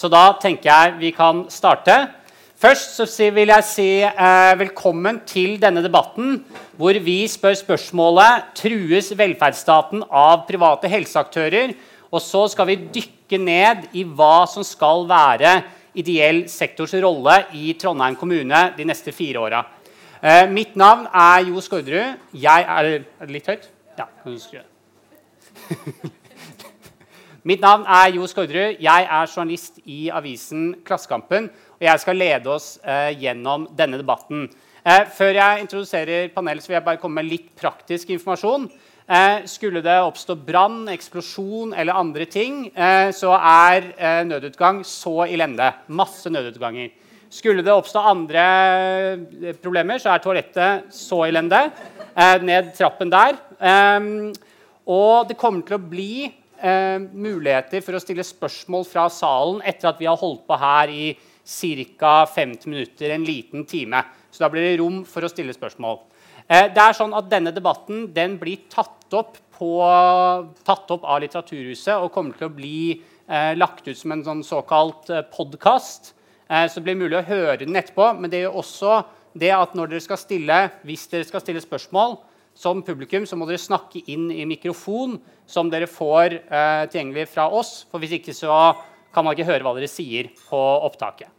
Så da tenker jeg vi kan starte. Først så vil jeg si eh, velkommen til denne debatten, hvor vi spør spørsmålet trues velferdsstaten av private helseaktører. Og så skal vi dykke ned i hva som skal være ideell sektors rolle i Trondheim kommune de neste fire åra. Eh, mitt navn er Jo Skårderud. Jeg er, er det litt høyt? Ja. kan du skru Mitt navn er Jo Skårderud. Jeg er journalist i avisen Klassekampen. Og jeg skal lede oss eh, gjennom denne debatten. Eh, før jeg introduserer panelet, vil jeg bare komme med litt praktisk informasjon. Eh, skulle det oppstå brann, eksplosjon eller andre ting, eh, så er eh, nødutgang så elendig. Masse nødutganger. Skulle det oppstå andre eh, problemer, så er toalettet så elendig. ned trappen der. og det kommer til å bli eh, muligheter for å stille spørsmål fra salen etter at vi har holdt på her i ca. 50 minutter, en liten time. Så da blir det rom for å stille spørsmål. Eh, det er sånn at Denne debatten den blir tatt opp, på, tatt opp av Litteraturhuset og kommer til å bli eh, lagt ut som en sånn såkalt eh, podkast. Eh, så det blir mulig å høre den etterpå. Men det gjør også det at når dere skal stille, hvis dere skal stille spørsmål, som publikum så må dere snakke inn i mikrofon som dere får eh, tilgjengelig fra oss. For hvis ikke så kan man ikke høre hva dere sier på opptaket.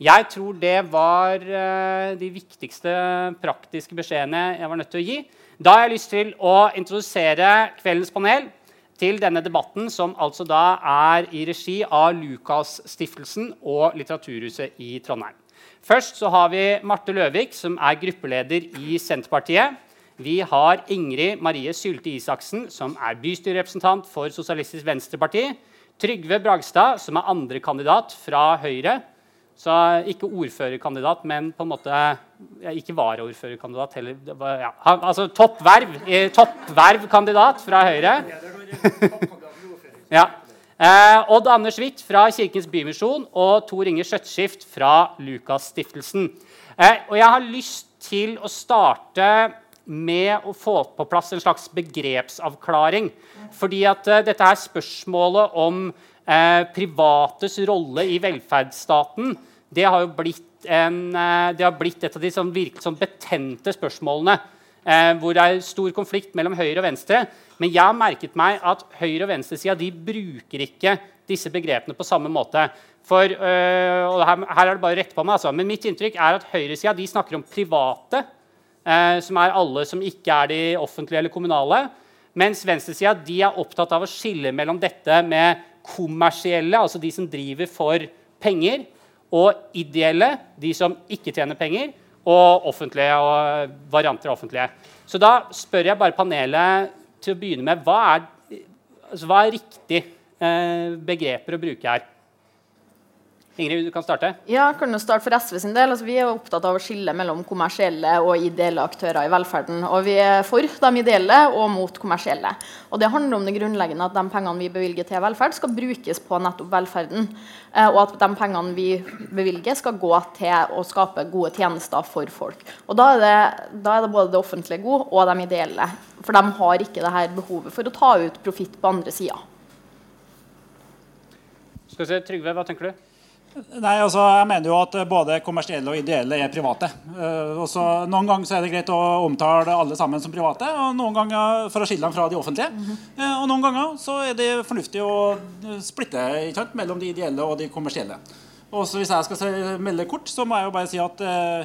Jeg tror det var eh, de viktigste praktiske beskjedene jeg var nødt til å gi. Da har jeg lyst til å introdusere kveldens panel til denne debatten, som altså da er i regi av Lukasstiftelsen og Litteraturhuset i Trondheim. Først så har vi Marte Løvik, som er gruppeleder i Senterpartiet. Vi har Ingrid Marie Sylte Isaksen, som er bystyrerepresentant for Sosialistisk Venstreparti. Trygve Bragstad, som er andrekandidat fra Høyre. Så ikke ordførerkandidat, men på en måte ja, Ikke varaordførerkandidat heller. Ja, altså toppverv, eh, toppvervkandidat fra Høyre. ja. Eh, Odd Anders Hvitt fra Kirkens Bymisjon og Tor Inge Skjøtskift fra Lukasstiftelsen. Eh, og jeg har lyst til å starte med å få på plass en slags begrepsavklaring. Fordi at uh, dette her spørsmålet om uh, privates rolle i velferdsstaten det har jo blitt, en, uh, har blitt et av de sånn, virkelig sånn betente spørsmålene. hvor det er stor konflikt mellom høyre og venstre. Men jeg har merket meg at høyre- og venstresida bruker ikke disse begrepene på samme måte. For, og her, her, er det bare å rette på meg, altså. Men mitt inntrykk er at høyresida snakker om private som er alle som ikke er de offentlige eller kommunale. Mens venstresida er opptatt av å skille mellom dette med kommersielle, altså de som driver for penger, og ideelle, de som ikke tjener penger, og offentlige og varianter av offentlige. Så da spør jeg bare panelet til å begynne med hva er, altså, hva er riktig eh, begreper å bruke her? Ingrid, du kan starte. Ja, jeg kan jo starte for SV sin del. Altså, vi er opptatt av å skille mellom kommersielle og ideelle aktører i velferden. Og vi er for de ideelle og mot kommersielle. Og det handler om det grunnleggende at de pengene vi bevilger til velferd, skal brukes på nettopp velferden. Eh, og at de pengene vi bevilger, skal gå til å skape gode tjenester for folk. Og da er det, da er det både det offentlige gode og de ideelle. For de har ikke det her behovet for å ta ut profitt på andre sida. Skal vi se, Trygve, hva tenker du? Nei, altså, Jeg mener jo at både kommersielle og ideelle er private. Uh, også, noen ganger så er det greit å omtale alle sammen som private, og noen ganger for å skille dem fra de offentlige. Mm -hmm. uh, og noen ganger så er det fornuftig å splitte sant, mellom de ideelle og de kommersielle. Og Hvis jeg skal melde kort, så må jeg jo bare si at uh,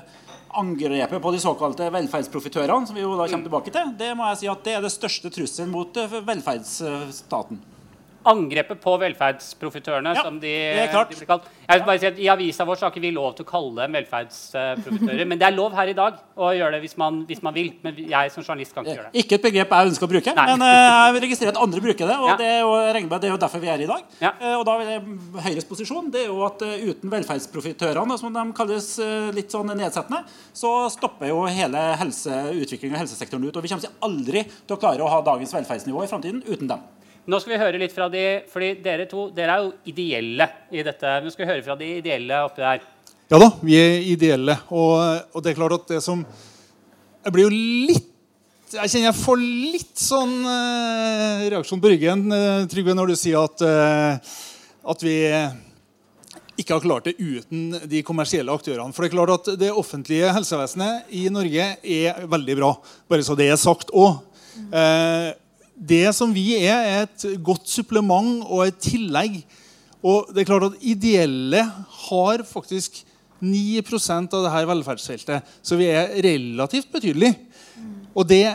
angrepet på de såkalte velferdsprofitørene, som vi jo da kommer tilbake til, det må jeg si at det er det største trusselen mot velferdsstaten angrepet på velferdsprofitørene, ja, som de, de, blir kalt. Jeg vil bare si at I avisa vår så har ikke vi lov til å kalle dem velferdsprofitører. men det er lov her i dag å gjøre det hvis man, hvis man, vil. Men jeg som journalist kan ikke gjøre det. Ikke et begrep jeg ønsker å bruke, Nei. men uh, jeg registrerer at andre bruker det. Og ja. det, er jo, det, er jo, derfor vi er her i dag. Ja. Uh, og da er Høyres posisjon det er jo at uh, uten velferdsprofitørene, som de kalles litt sånn nedsettende, så stopper jo hele helse, utviklingen av helsesektoren ut. Og vi kommer aldri til å klare å ha dagens velferdsnivå i framtiden uten dem. Nå skal vi høre litt fra de fordi dere to dere er jo ideelle i dette. Nå skal vi høre fra de ideelle oppi der. Ja da, vi er ideelle. Og, og, det er klart at det som Jeg blir jo litt Jeg kjenner jeg får litt sånn eh, reaksjon på ryggen, eh, Trygve, når du sier at, eh, at vi ikke har klart det uten de kommersielle aktørene. For Det er klart at det offentlige helsevesenet i Norge er veldig bra. Bare så det er sagt òg. Eh, det som vi er, er et godt supplement og et tillegg. Og det er klart at Ideelle har faktisk 9% av det her velferdsfeltet, så vi er relativt betydelige. Og det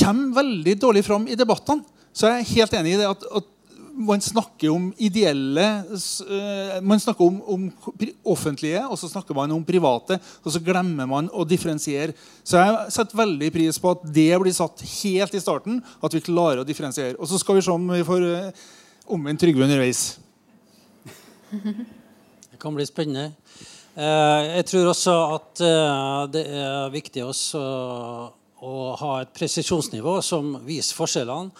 kommer veldig dårlig fram i debattene. Så jeg er helt enig i det at, at man snakker om ideelle uh, Man snakker om, om, offentlige, og så snakker man om private. Og så glemmer man å differensiere. Så jeg setter veldig pris på at det blir satt helt i starten. At vi klarer å differensiere. Og så skal vi se om vi får uh, omvendt Trygve underveis. Det kan bli spennende. Uh, jeg tror også at det er viktig også å ha et presisjonsnivå som viser forskjellene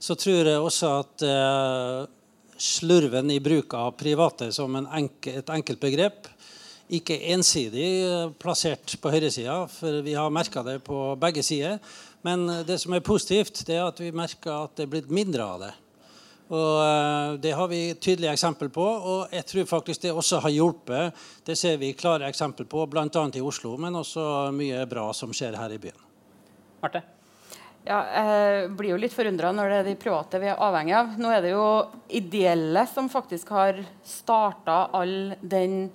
så tror jeg også at eh, slurven i bruk av private som enke, et enkelt begrep ikke ensidig eh, plassert på høyresida, for vi har merka det på begge sider. Men det som er positivt, det er at vi merker at det er blitt mindre av det. Og eh, Det har vi tydelige eksempel på, og jeg tror faktisk det også har hjulpet. Det ser vi klare eksempel på, bl.a. i Oslo, men også mye bra som skjer her i byen. Marte? Ja, jeg blir jo litt forundra når det er de private vi er avhengig av. Nå er det jo ideelle som faktisk har starta all den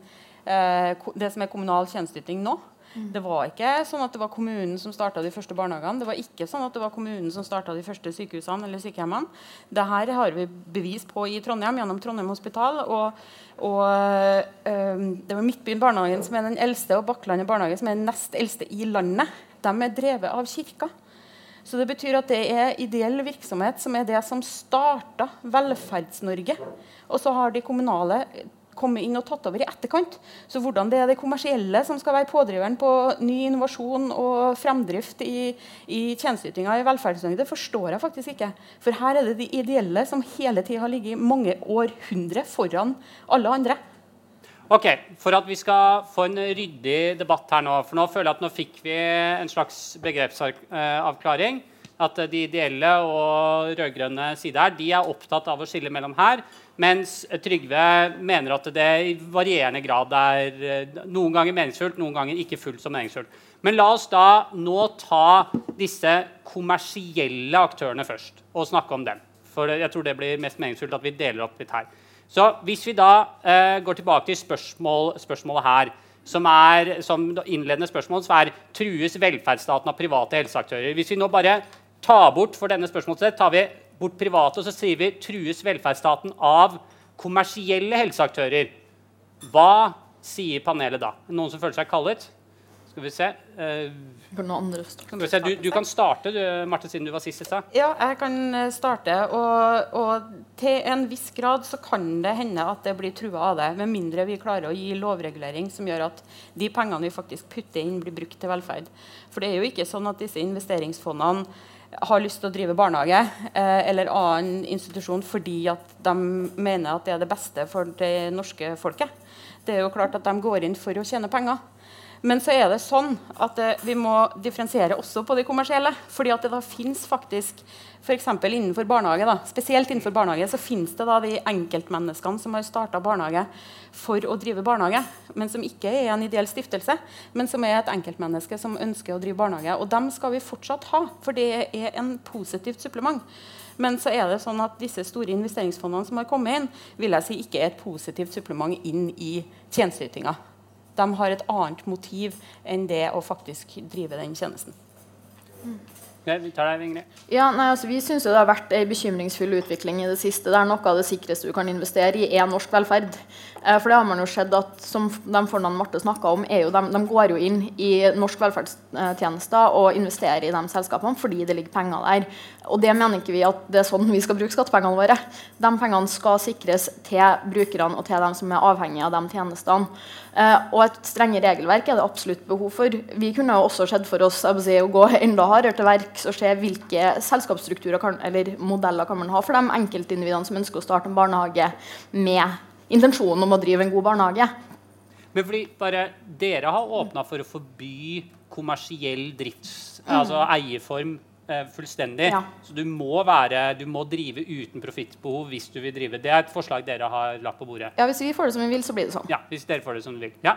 eh, det som er kommunal tjenesteyting nå. Mm. Det var ikke sånn at det var kommunen som starta de første barnehagene. Det var ikke sånn at det var kommunen som starta de første sykehusene eller sykehjemmene. Dette har vi bevis på i Trondheim gjennom Trondheim Hospital. Og, og øh, det var Midtbyen barnehagen som er den eldste, og Bakklandet barnehage som er den nest eldste i landet. De er drevet av kirka. Så det betyr at det er ideell virksomhet som er det som starta Velferds-Norge. Og så har de kommunale kommet inn og tatt over i etterkant. Så hvordan det er det kommersielle som skal være pådriveren på ny innovasjon og fremdrift i, i tjenesteytinga i Velferds-Norge, det forstår jeg faktisk ikke. For her er det de ideelle som hele tida har ligget mange århundre foran alle andre. Ok, For at vi skal få en ryddig debatt her nå For nå føler jeg at nå fikk vi en slags begrepsavklaring. At de ideelle og rød-grønne side her, de er opptatt av å skille mellom her. Mens Trygve mener at det i varierende grad er eh, noen ganger meningsfullt, noen ganger ikke fullt så meningsfullt. Men la oss da nå ta disse kommersielle aktørene først og snakke om dem. For jeg tror det blir mest meningsfullt at vi deler opp litt her. Så hvis vi da eh, går tilbake til spørsmål, spørsmålet her, som er som innledende spørsmål, så er trues velferdsstaten av private helseaktører. Hvis vi nå bare tar bort for denne spørsmålet, tar vi bort private, og så sier vi trues velferdsstaten av kommersielle helseaktører. Hva sier panelet da? Noen som føler seg kallet? Skal vi se. Uh. Du, du, kan starte, du, Marte, siden du var sist i stad. Ja, jeg kan eh, starte. Og, og, til en viss grad så kan det hende at det blir trua av det. Med mindre vi klarer å gi lovregulering som gjør at de pengene vi faktisk putter inn, blir brukt til velferd. For det er jo ikke sånn at disse investeringsfondene har lyst til å drive barnehage eh, eller annen institusjon fordi at de mener at det er det beste for det norske folket. Det er jo klart at de går inn for å tjene penger. Men så er det sånn at eh, vi må differensiere også på de kommersielle. fordi at det da finnes faktisk f.eks. innenfor barnehage, da, spesielt innenfor barnehage, så finnes det da de enkeltmenneskene som har starta barnehage for å drive barnehage, men som ikke er en ideell stiftelse, men som er et enkeltmenneske som ønsker å drive barnehage. Og dem skal vi fortsatt ha, for det er en positivt supplement. Men så er det sånn at disse store investeringsfondene som har kommet inn, vil jeg si ikke er et positivt supplement inn i tjenesteytinga. De har et annet motiv enn det å faktisk drive den tjenesten. Mm. Vi tar deg, Ingrid. Ja, nei, altså, vi syns det har vært en bekymringsfull utvikling i det siste. Det er noe av det sikreste du kan investere i, er norsk velferd. Eh, for det har man jo sett at som de fondene Marte snakka om, jo de, de, går jo inn i norsk velferdstjenester og investerer i de selskapene fordi det ligger penger der. Og det mener ikke vi at det er sånn vi skal bruke skattepengene våre. De pengene skal sikres til brukerne og til dem som er avhengige av de tjenestene. Uh, og et strenge regelverk er det absolutt behov for. Vi kunne jo også sett for oss å gå enda hardere til verks og se hvilke selskapsstrukturer kan, eller modeller kan man ha for de enkeltindividene som ønsker å starte en barnehage med intensjonen om å drive en god barnehage. Men fordi bare Dere har åpna for å forby kommersiell drifts, mm. altså eierform eh, fullstendig. Ja. Så du må, være, du må drive uten profittbehov hvis du vil drive. Det er et forslag dere har lagt på bordet. Ja, Hvis vi får det som vi vil, så blir det sånn. Ja, hvis dere får det som dere vil. Ja,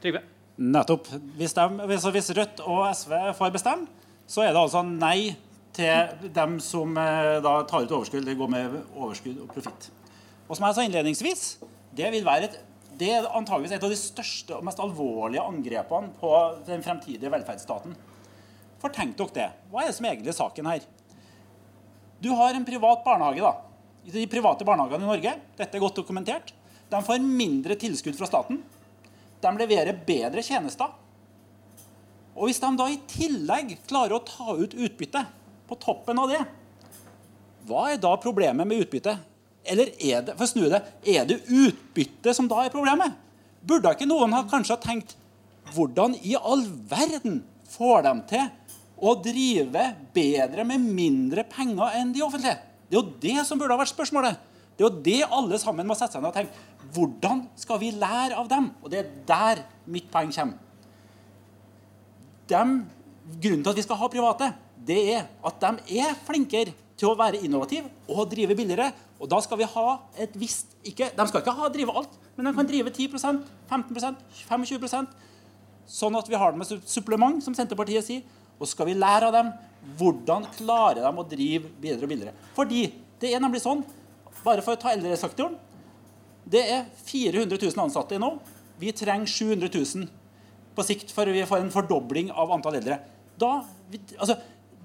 Trygve? Nettopp. Hvis, de, hvis, hvis Rødt og SV får bestemme, så er det altså nei til dem som eh, da tar ut overskudd, eller går med overskudd og profitt. Og som jeg sa innledningsvis, det vil være et det er antageligvis et av de største og mest alvorlige angrepene på den fremtidige velferdsstaten. For tenk dere det. Hva er det som er egentlig saken her? Du har en privat barnehage. da. De private barnehagene i Norge dette er godt dokumentert, de får mindre tilskudd fra staten. De leverer bedre tjenester. Og hvis de da i tillegg klarer å ta ut utbytte på toppen av det, hva er da problemet med utbytte? Eller er det for å snu det, er det utbytte som da er problemet? Burde ikke noen ha kanskje tenkt hvordan i all verden får de til å drive bedre med mindre penger enn de offentlige? Det er jo det som burde ha vært spørsmålet. Det er jo det alle sammen må sette seg ned og tenke. Hvordan skal vi lære av dem? Og det er der mitt poeng kommer. Dem, grunnen til at vi skal ha private, det er at de er flinkere til å være innovative og drive billigere. Og da skal vi ha et visst ikke, De skal ikke ha drive alt, men de kan drive 10% 15% 25% Sånn at vi har det med supplement, som Senterpartiet sier. Og skal vi lære av dem hvordan klarer de å drive bedre og billigere. Fordi det er nemlig sånn, bare for å ta eldresektoren Det er 400 000 ansatte nå. Vi trenger 700 000 på sikt for vi får en fordobling av antall eldre. Da, vi, altså,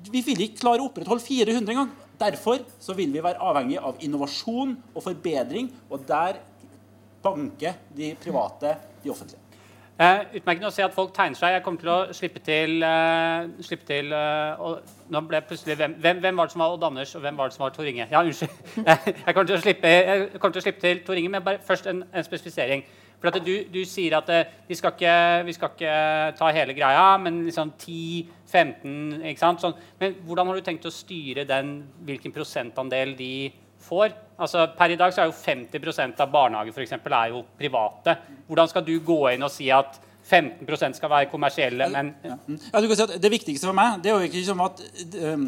vi vil ikke klare å opprettholde 400 engang. Derfor så vil vi være avhengig av innovasjon og forbedring, og der banker de private de offentlige. Eh, utmerkende å se at folk tegner seg. Jeg kommer til å slippe til, eh, slippe til eh, og Nå ble plutselig hvem, hvem, hvem var det som var Odd Anders, og hvem var det som var Tor Inge? Ja, unnskyld. Jeg kommer til slippe, jeg kommer til, å slippe til Tor Inge, men bare først en, en spesifisering. For du, du sier at eh, skal, ikke, vi skal ikke ta hele greia, men liksom 10-15 ikke sant? Sånn. Men hvordan har du tenkt å styre den, hvilken prosentandel de får? Altså, per i dag så er jo 50% av barnehager for eksempel, er jo private. Hvordan skal du gå inn og si at 15 skal være kommersielle, men Ja, du kan si at Det viktigste for meg det er jo ikke liksom at um,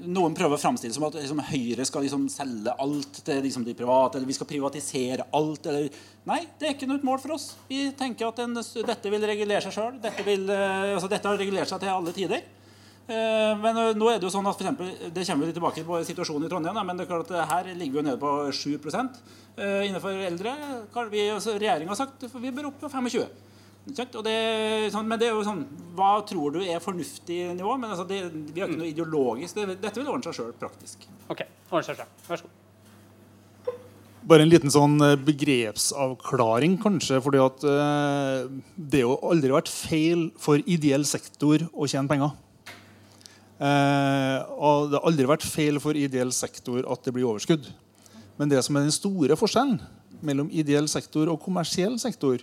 noen prøver å framstille som at liksom, Høyre skal liksom selge alt til liksom, de private, eller vi skal privatisere alt. Eller, nei, det er ikke noe mål for oss. Vi tenker at en, dette vil regulere seg sjøl. Dette, eh, altså, dette har regulert seg til alle tider. Uh, men uh, nå er det jo sånn at for eksempel, det kommer vi tilbake på situasjonen i Trondheim. Da, men det er klart at her ligger vi jo nede på 7 eh, innenfor eldre. Altså, Regjeringa har sagt at vi bør opp på 25 ikke sant? Og det, sånn, men det er jo sånn Hva tror du er fornuftig nivå? Men altså, det, vi har ikke noe ideologisk. Det, dette vil ordne seg sjøl praktisk. OK. ordne seg selv. Vær så god. Bare en liten sånn eh, begrepsavklaring, kanskje. fordi at eh, det har jo aldri vært feil for ideell sektor å tjene penger. Eh, og det har aldri vært feil for ideell sektor at det blir overskudd. Men det som er den store forskjellen mellom ideell sektor og kommersiell sektor,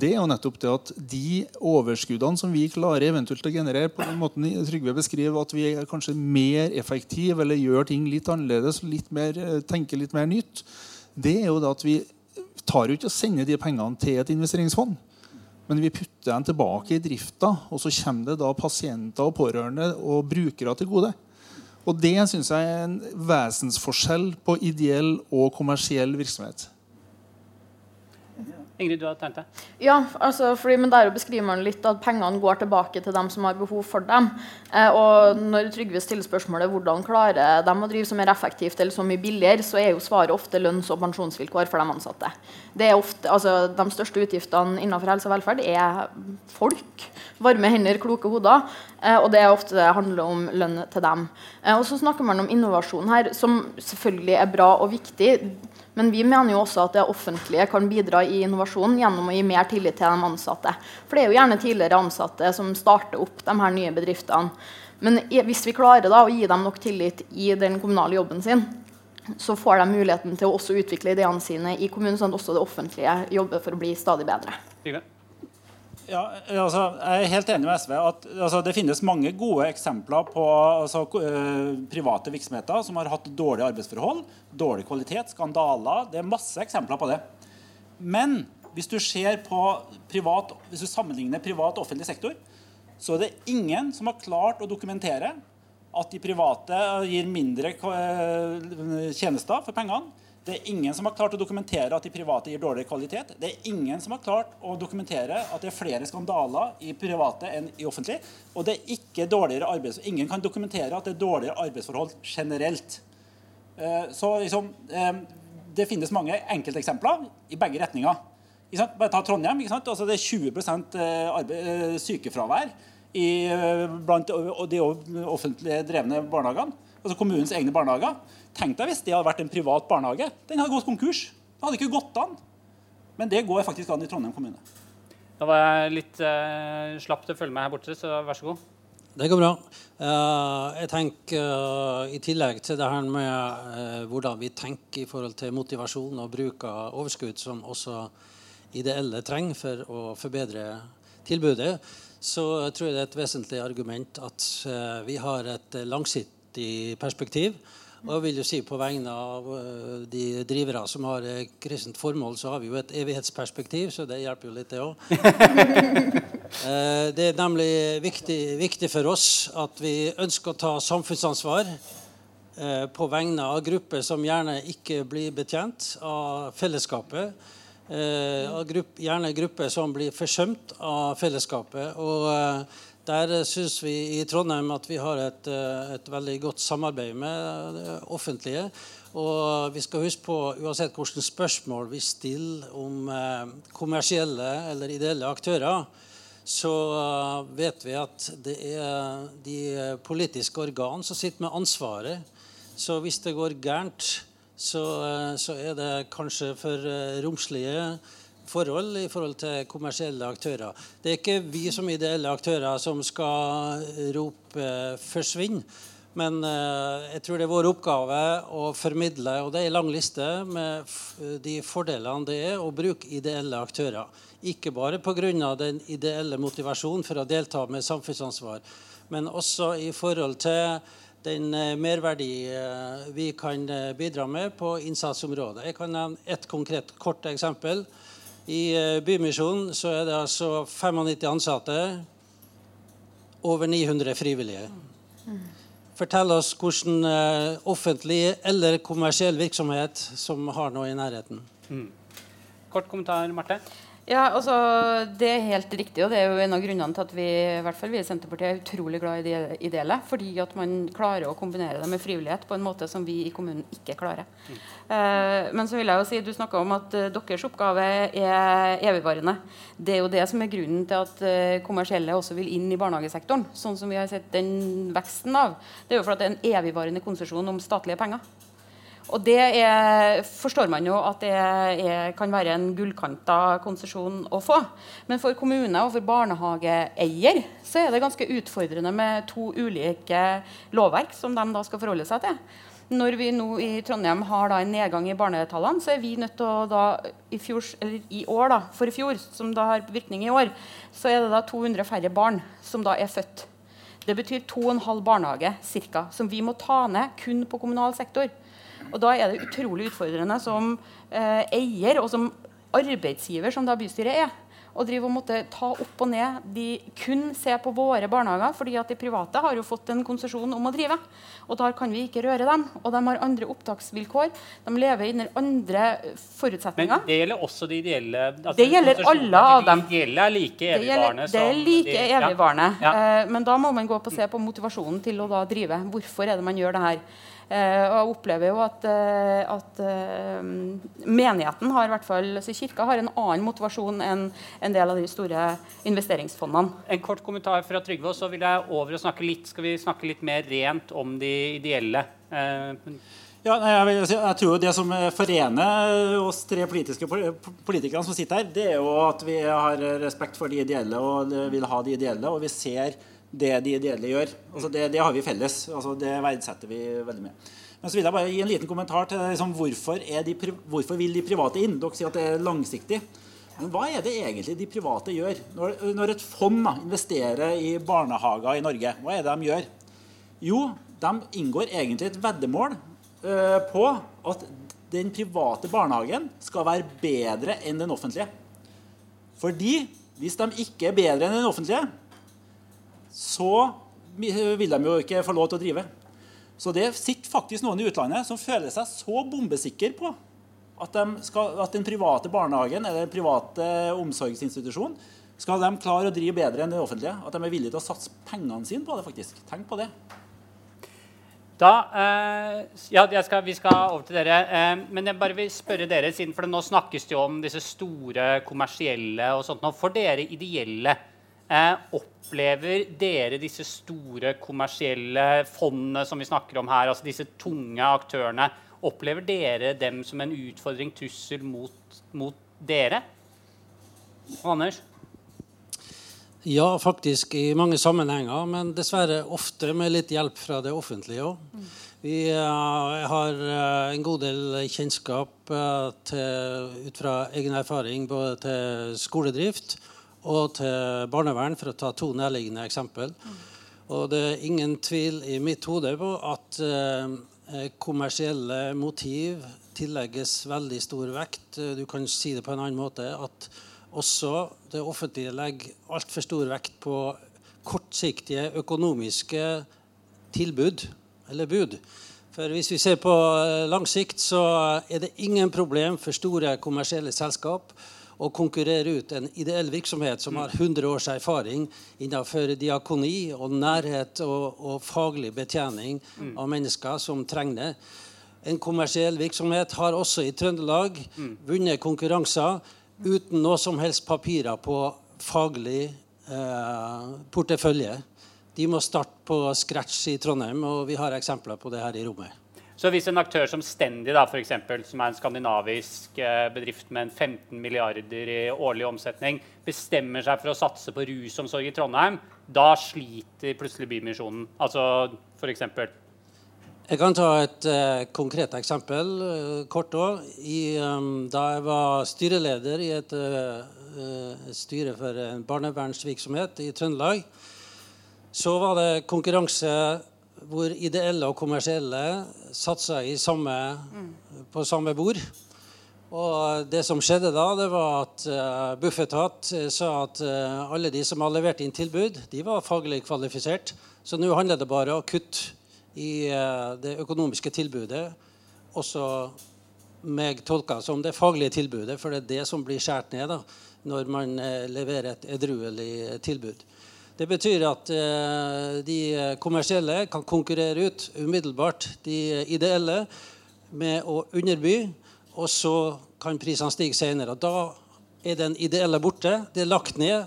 det er jo nettopp det at de overskuddene som vi klarer eventuelt å generere på den måten Trygve beskriver, at vi er kanskje mer effektive eller gjør ting litt annerledes, litt mer, eh, tenker litt mer nytt, det er jo det at vi tar jo ikke og sender de pengene til et investeringsfond. Men vi putter dem tilbake i drifta, og så kommer det da pasienter og pårørende og brukere til gode. Og det syns jeg er en vesensforskjell på ideell og kommersiell virksomhet. Ingrid, du har tenkt det? Ja, altså, fordi, men der beskriver man litt at pengene går tilbake til dem som har behov for dem. Eh, og når Trygve stiller spørsmålet hvordan klarer de å drive så mer effektivt eller så mye billigere, så er jo svaret ofte lønns- og pensjonsvilkår for de ansatte. Det er ofte, altså, De største utgiftene innenfor helse og velferd er folk. Varme hender, kloke hoder. Eh, og det er ofte det handler om lønn til dem. Eh, og så snakker man om innovasjon her, som selvfølgelig er bra og viktig. Men vi mener jo også at det offentlige kan bidra i innovasjon gjennom å gi mer tillit til de ansatte. For det er jo gjerne tidligere ansatte som starter opp de her nye bedriftene. Men hvis vi klarer da å gi dem nok tillit i den kommunale jobben sin, så får de muligheten til å også utvikle ideene sine i kommunen, sånn at også det offentlige jobber for å bli stadig bedre. Trygve? Ja, altså, jeg er helt enig med SV at altså, det finnes mange gode eksempler på altså, eh, private virksomheter som har hatt dårlige arbeidsforhold, dårlig kvalitet, skandaler. Det er masse eksempler på det. Men hvis du privat, hvis du sammenligner privat og offentlig sektor, så er det ingen som har klart å dokumentere at de private gir mindre eh, tjenester for pengene. Det er ingen som har klart å dokumentere at de private gir dårligere kvalitet. Det er ingen som har klart å dokumentere at det er flere skandaler i private enn i offentlig. Og det er ikke dårligere arbeids... Ingen kan dokumentere at det er dårligere arbeidsforhold generelt. Eh, så liksom, eh, det finnes mange enkelteksempler i begge retninger. Bare ta Trondheim. Altså, det er 20 arbeid, sykefravær i, blant de offentlig drevne barnehagene. Altså kommunens egne barnehager. Tenk deg hvis det hadde vært en privat barnehage. Den hadde gått konkurs. Det hadde ikke gått an. Men det går faktisk an i Trondheim kommune. Da var jeg litt uh, slapp til å følge med her borte, så vær så god. Det går bra. Uh, jeg tenker uh, I tillegg til det her med hvordan vi tenker i forhold til motivasjon og bruk av overskudd, som også ideelle trenger for å forbedre tilbudet, så tror jeg det er et vesentlig argument at vi har et langsiktig perspektiv og jeg vil jo si På vegne av uh, de drivere som har et kristent formål, så har vi jo et evighetsperspektiv, så det hjelper jo litt, det òg. uh, det er nemlig viktig, viktig, for oss at vi ønsker å ta samfunnsansvar på vegne av grupper som gjerne ikke blir betjent av fellesskapet. Grupp, gjerne grupper som blir forsømt av fellesskapet. og der eh, syns vi i Trondheim at vi har et, eh, et, veldig godt samarbeid med det offentlige. Og vi skal huske på, uansett hvilke spørsmål vi stiller om eh, kommersielle eller ideelle aktører, så vet vi at det er de politiske organ som sitter med ansvaret. Så hvis det går gærent, så, så er det kanskje for romslige forhold i forhold til kommersielle aktører. Det er ikke vi som ideelle aktører som skal rope 'forsvinn'. Men uh, jeg tror det er vår oppgave å formidle, og det er en lang liste med de fordelene det er å bruke ideelle aktører. Ikke bare pga. den ideelle motivasjonen for å delta med samfunnsansvar, men også i forhold til den uh, merverdi vi kan bidra med på innsatsområdet. Jeg kan nevne ett konkret kort eksempel. I eh, Bymisjonen så er det altså 95 ansatte, over 900 frivillige. Fortell oss hvordan uh, offentlig eller kommersiell virksomhet som har noe i nærheten. Mm. Kort kommentar, Marte? Ja, altså, Det er helt riktig, og det er jo en av grunnene til at vi i hvert fall vi i Senterpartiet er utrolig glad i det ideelle. Fordi at man klarer å kombinere det med frivillighet på en måte som vi i kommunen ikke klarer. Mm. Eh, men så vil jeg jo si, du snakka om at uh, deres oppgave er evigvarende. Det er jo det som er grunnen til at uh, kommersielle også vil inn i barnehagesektoren. Sånn som vi har sett den veksten av. Det er jo for at det er en evigvarende konsesjon om statlige penger. Og det er, forstår man jo at det er, kan være en gullkanta konsesjon å få. Men for kommune og for barnehageeier så er det ganske utfordrende med to ulike lovverk som de da skal forholde seg til. Når vi nå i Trondheim har en nedgang i barnetallene, så er vi nødt til å da i, fjor, i år, da, for i fjor, som da har virkning i år, så er det da 200 færre barn som da er født. Det betyr 2,5 barnehage cirka, som vi må ta ned kun på kommunal sektor. Og Da er det utrolig utfordrende som eh, eier og som arbeidsgiver, som da bystyret er, å drive og måtte ta opp og ned de kun se på våre barnehager, fordi at de private har jo fått en konsesjon om å drive. Og da kan vi ikke røre dem. Og de har andre opptaksvilkår. De lever under andre forutsetninger. Men det gjelder også de ideelle? Altså, det gjelder alle av dem. De ideelle er like evigvarende? Det, er like de, evigvarende. Ja. Ja. Eh, men da må man gå opp og se på motivasjonen til å drive. Hvorfor er det man gjør det her? Eh, og jeg opplever jo at, eh, at eh, menigheten har i hvert fall, altså kirka har en annen motivasjon enn en del av de store investeringsfondene. En kort kommentar fra Trygve, og så vil jeg over og snakke litt, skal vi snakke litt mer rent om de ideelle. Ja, jeg, jeg, tror Det som forener oss tre politiske politikerne som sitter her, det er jo at vi har respekt for de ideelle og vil ha de ideelle. Og vi ser det de ideelle gjør. Altså det, det, har vi felles. Altså det verdsetter vi veldig mye. Men så vil jeg bare gi en liten kommentar til liksom, hvorfor, de, hvorfor vil de private inn? Dere sier at det er langsiktig. Men hva er det egentlig de private gjør? Når, når et fond da, investerer i barnehager i Norge, hva er det de gjør? Jo, de inngår egentlig et veddemål uh, på at den private barnehagen skal være bedre enn den offentlige. Fordi hvis de ikke er bedre enn den offentlige, så vil de jo ikke få lov til å drive. Så det sitter faktisk noen i utlandet som føler seg så bombesikker på at, skal, at, den private barnehagen eller den private omsorgsinstitusjonen skal de klare å drive bedre enn det offentlige. At de er villige til å satse pengene sine på det. faktisk. Tenk på det. Da, eh, ja, skal, Vi skal over til dere. Eh, men jeg bare vil spørre dere, siden for Nå snakkes det jo om disse store kommersielle og sånt. For dere ideelle, eh, opplever dere disse store kommersielle fondene som vi snakker om her, altså disse tunge aktørene, Opplever dere dem som en utfordring, trussel, mot, mot dere? Anders? Ja, faktisk i mange sammenhenger, men dessverre ofte med litt hjelp fra det offentlige òg. Vi uh, har uh, en god del kjennskap uh, til, ut fra egen erfaring både til skoledrift og til barnevern, for å ta to nærliggende eksempel. Og det er ingen tvil i mitt hode på at Eh, kommersielle motiv tillegges veldig stor vekt. Du kan si det på en annen måte at også det offentlige legger altfor stor vekt på kortsiktige økonomiske tilbud eller bud. For hvis vi ser på eh, lang sikt, så er det ingen problem for store kommersielle selskap å konkurrere ut en ideell virksomhet som har 100 års erfaring innenfor diakoni og nærhet og, og faglig betjening mm. av mennesker som trenger det. En kommersiell virksomhet har også i Trøndelag mm. vunnet konkurranser uten noe som helst papirer på faglig eh, portefølje. De må starte på scratch i Trondheim, og vi har eksempler på det her i rommet. Så hvis en aktør som Stendi, for eksempel, som er en skandinavisk eh, bedrift med 15 milliarder i årlig omsetning, bestemmer seg for å satse på rusomsorg i Trondheim, da sliter plutselig Bymisjonen. Altså for eksempel. Jeg kan ta et uh, konkret eksempel. Uh, kort òg. Um, da jeg var styreleder i et uh, styre for en barnevernsvirksomhet i Trøndelag, så var det konkurranse hvor ideelle og kommersielle satsa samme, på samme bord. Og det som skjedde da, det var at uh, Bufetat uh, sa at uh, alle de som har levert inn tilbud, de var faglig kvalifisert. Så nå handler det bare om å kutte i uh, det økonomiske tilbudet. Også meg tolka som det faglige tilbudet, for det er det som blir skåret ned da, når man leverer et edruelig tilbud. Det betyr at eh, de kommersielle kan konkurrere ut umiddelbart de ideelle med å underby, og så kan prisene stige senere. Da er den ideelle borte. Det er lagt ned.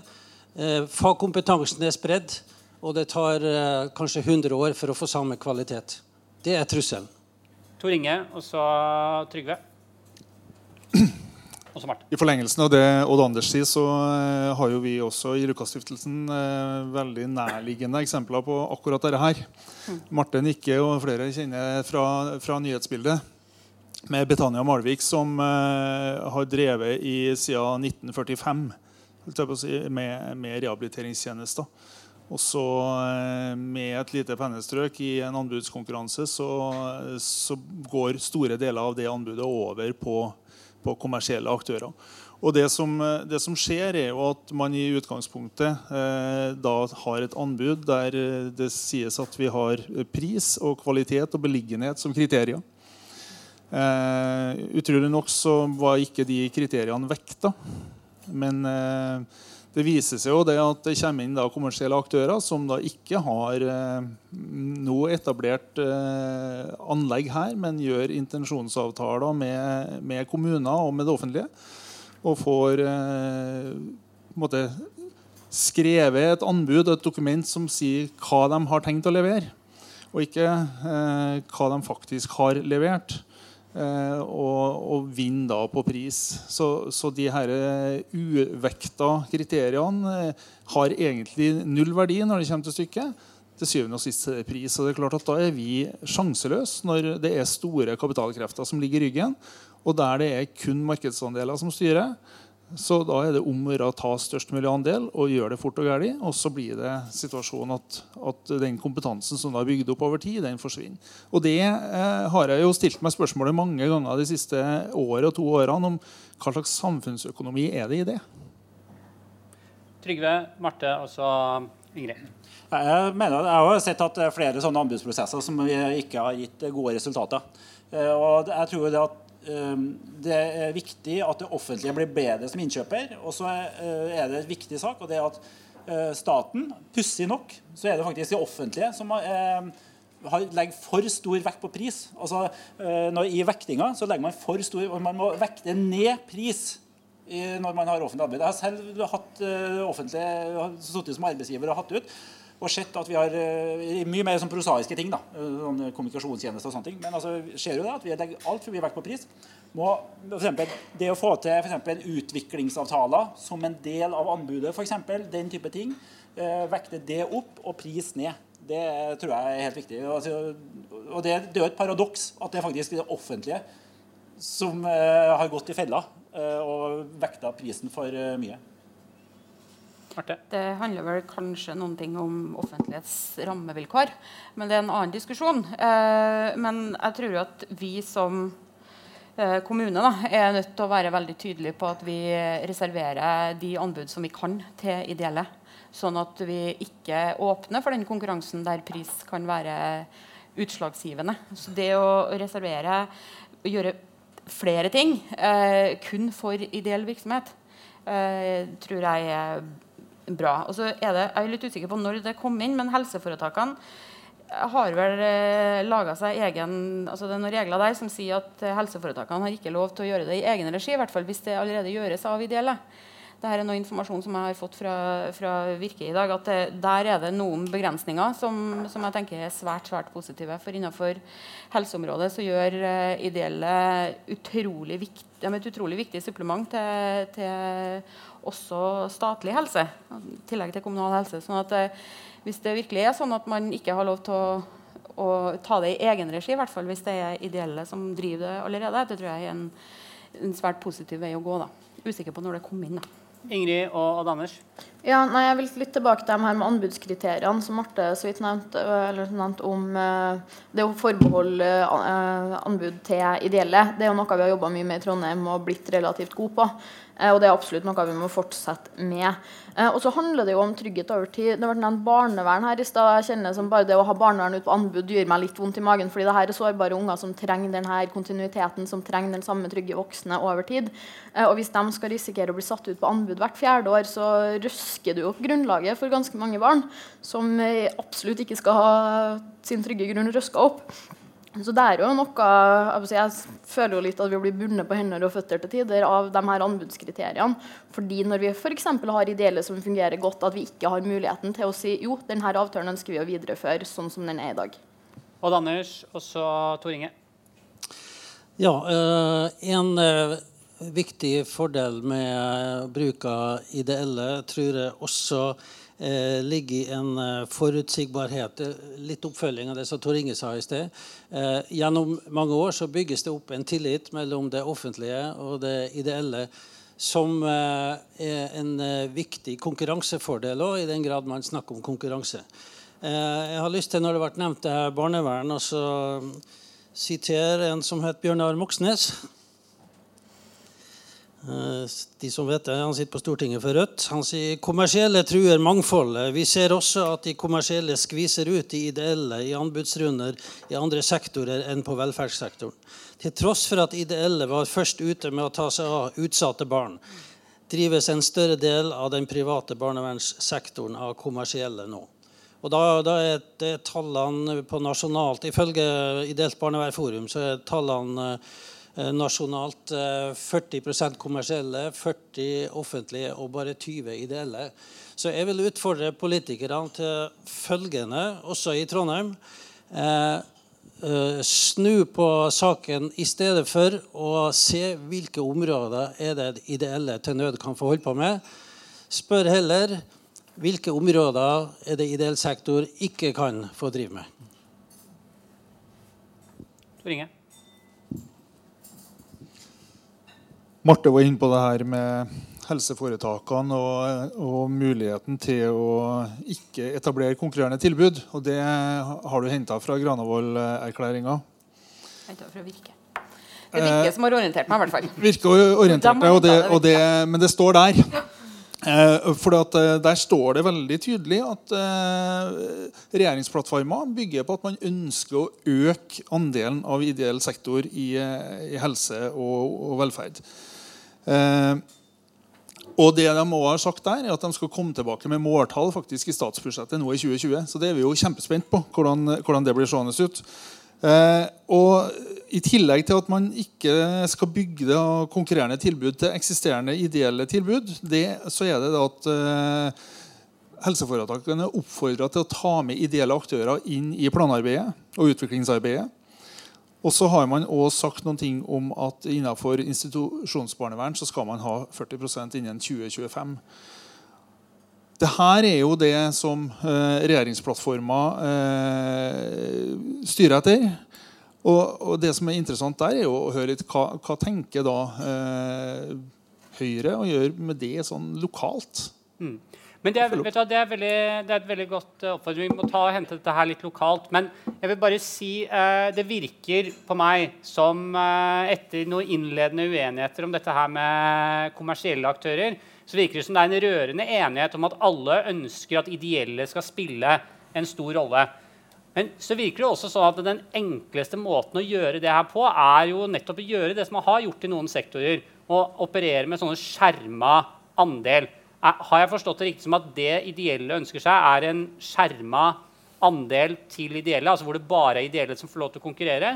Eh, fagkompetansen er spredd, og det tar eh, kanskje 100 år for å få samme kvalitet. Det er trusselen. Tor Inge, og så Trygve. I forlengelsen av det Odd Anders sier, så uh, har jo vi også i Rukastiftelsen uh, veldig nærliggende eksempler på akkurat dette her. Mm. Marte Nikke og flere kjenner fra, fra nyhetsbildet. Med Betania Malvik, som uh, har drevet i siden 1945 si, med, med rehabiliteringstjenester. Og så med et lite pennestrøk i en anbudskonkurranse så, så går store deler av det anbudet over på på kommersielle aktører. Og det som, det som, skjer, er jo at man i utgangspunktet eh, da har et anbud der eh, det sies at vi har pris og kvalitet og beliggenhet som kriterier. Eh, utrolig nok så var ikke de kriteriene vekta. Men eh, det viser seg jo det at det kommer inn kommersielle aktører som da ikke har eh, noe etablert eh, anlegg her, men gjør intensjonsavtaler med, med, kommuner og med det offentlige. Og får eh, måtte, skrevet et anbud et dokument som sier hva de har tenkt å levere. Og ikke eh, hva de faktisk har levert. Eh, og, og vinner da på pris. Så, så de her uvekta kriteriene eh, har egentlig null verdi når det kommer til stykket. Til syvende og sist pris. Og det er klart at Da er vi sjanseløse når det er store kapitalkrefter som ligger i ryggen, og der det er kun markedsandeler som styrer. Så da er det om å ta størst mulig andel og gjøre det fort og gærlig. Og så blir det situasjonen at, at, den kompetansen som da er bygd opp over tid, den forsvinner. Og det eh, har jeg jo stilt meg spørsmålet mange ganger de siste året og to årene om hva slags samfunnsøkonomi er det i det? Trygve, Marte, og så Ingrid. Jeg mener, jeg har sett at det er flere sånne anbudsprosesser som ikke har gitt gode resultater. Eh, og jeg tror det at det er viktig at det offentlige blir bedre som innkjøper. Og så eh, er det en viktig sak, og det er at staten, pussig nok, så er det faktisk det offentlige som legger for stor vekt på pris. Altså, når, I vektinga så legger man for stor og Man må vekte ned pris når man har offentlig arbeid. Jeg har selv hatt offentlig, sittet som arbeidsgiver og hatt ut og sett at vi har uh, mye mer sånn prosaiske ting. da, sånn kommunikasjonstjenester og sånne ting. Men altså, ser jo det at vi legger altfor mye vekt på pris. Må, for eksempel, det å få til for eksempel, utviklingsavtaler som en del av anbudet, for eksempel, den type ting, vekte det opp og pris ned. Det tror jeg er helt viktig. Altså, og det, det, er jo et paradoks at det er faktisk det offentlige som har gått i fella og vekta prisen for mye. Marte? Det handler vel kanskje noen ting om offentlighets rammevilkår. Men det er en annen diskusjon. Eh, men jeg tror at vi som eh, kommune da, er nødt til å være veldig tydelige på at vi reserverer de anbud som vi kan, til ideelle. Sånn at vi ikke åpner for den konkurransen der pris kan være utslagsgivende. Så det å reservere gjøre flere ting eh, kun for ideell virksomhet, eh, tror jeg er bra. Og så er det, Jeg er litt usikker på når det kom inn, men helseforetakene har vel eh, laga seg egen altså Det er noen regler der som sier at eh, helseforetakene har ikke lov til å gjøre det i egen regi. I hvert fall hvis det allerede gjøres av ideelle. Dette er noe informasjon som jeg har fått fra, fra Virke i dag. at det, Der er det noen begrensninger som, som, jeg tenker er svært svært positive. For innenfor helseområdet så gjør uh, ideelle utrolig vikt, et utrolig viktig supplement til, til også statlig helse. I tillegg til kommunal helse. sånn at uh, Hvis det virkelig er sånn at man ikke har lov til å, å ta det i egen regi, i hvert fall hvis det er ideelle som driver det allerede, det tror jeg er en, en svært positiv vei å gå. da. Usikker på når det kom inn. da. Ingrid og Odd Anders? Ja, nei, jeg vil litt tilbake til de her med anbudskriteriene som Marte så vidt nevnte, eller nevnte om uh, det å forbeholde uh, anbud til ideelle. Det er jo noe vi har jobba mye med i Trondheim og blitt relativt gode på. Uh, og det er absolutt noe vi må fortsette med. og så handler det jo om trygghet over tid. Det ble nevnt barnevern her i stad. Jeg kjenner som bare det å ha barnevern ut på anbud gjør meg litt vondt i magen, fordi det her er sårbare unger som trenger denne kontinuiteten, som trenger den samme trygge voksne over tid. og hvis de skal risikere å bli satt ut på anbud hvert fjerde år, så røsker du opp grunnlaget for ganske mange barn som absolutt ikke skal ha sin trygge grunn røska opp. Så det er jo noe Jeg føler jo litt at vi blir bundet på hender og føtter til tider av de her anbudskriteriene. Fordi når vi f.eks. har ideelle som fungerer godt, at vi ikke har muligheten til å si jo, denne avtalen ønsker vi å videreføre sånn som den er i dag. Odd Anders, og så Tor Inge. Ja, øh, en øh, viktig fordel med bruk av ideelle tror jeg også eh, ligger i en eh, forutsigbarhet. Litt oppfølging av det som Tor Inge sa i sted. Eh, gjennom mange år så bygges det opp en tillit mellom det offentlige og det ideelle som eh, er en eh, viktig konkurransefordel òg, i den grad man snakker om konkurranse. Eh, jeg har lyst til, når det vært nevnt det her barnevern, å sitere en som het Bjørnar Moxnes de som vet det, Han sitter på Stortinget for Rødt. Han sier kommersielle truer mangfoldet. Vi ser også at de kommersielle skviser ut de ideelle i anbudsrunder i andre sektorer enn på velferdssektoren. Til tross for at ideelle var først ute med å ta seg av utsatte barn, drives en større del av den private barnevernssektoren av kommersielle nå. Og da, da er det tallene på nasjonalt Ifølge Ideelt barnevernforum så er tallene Eh, nasjonalt 40 eh, kommersielle, 40 offentlige og bare 20 ideelle. Så jeg vil utfordre politikerne til følgende, også i Trondheim. Eh, snu på saken i stedet for å se hvilke områder er det ideelle til nød kan få holde på med. Spør heller hvilke områder er det ideell sektor ikke kan få drive med. Tor Marte var inne på det her med helseforetakene og, og, muligheten til å ikke etablere konkurrerende tilbud. Og det har du henta fra Granavolden-erklæringa. Henta fra Virke. Det er Virke som har orientert meg, i hvert fall. Virke orientert deg, og det, og det, men det står der. Eh, for at, eh, Der står det veldig tydelig at eh, regjeringsplattforma bygger på at man ønsker å øke andelen av ideell sektor i, eh, i helse og, og velferd. Eh, og det de også har sagt der, er at de skal komme tilbake med måltall faktisk i statsbudsjettet nå i 2020. Så det er vi jo kjempespent på hvordan, hvordan det blir seende ut. Eh, og I tillegg til at man ikke skal bygge av konkurrerende tilbud til eksisterende ideelle tilbud, det, så er det at eh, helseforetakene oppfordrer til å ta med ideelle aktører inn i planarbeidet og utviklingsarbeidet. Og så har man også sagt noen ting om at innenfor institusjonsbarnevern så skal man ha 40% innen 2025. Dette er jo det som eh, regjeringsplattforma eh, styrer etter. Og, det som er interessant der, er jo å høre litt hva, hva tenker da eh, Høyre å gjøre med det sånn lokalt. Mm. Men det er, du, det, er veldig, det er, et veldig godt uh, oppfordring. Vi må ta og hente dette her litt lokalt. Men jeg vil bare si eh, det virker på meg som eh, etter noen innledende uenigheter om dette her med kommersielle aktører, så virker det som det er en rørende enighet om at alle ønsker at ideelle skal spille en stor rolle. Men så virker det også sånn at den enkleste måten å gjøre det her på, er jo nettopp å gjøre det som man har gjort i noen sektorer, og operere med sånne skjerma andel. Har jeg forstått det riktig som at det ideelle ønsker seg, er en skjerma andel til ideelle? Altså hvor det bare er ideelle som får lov til å konkurrere?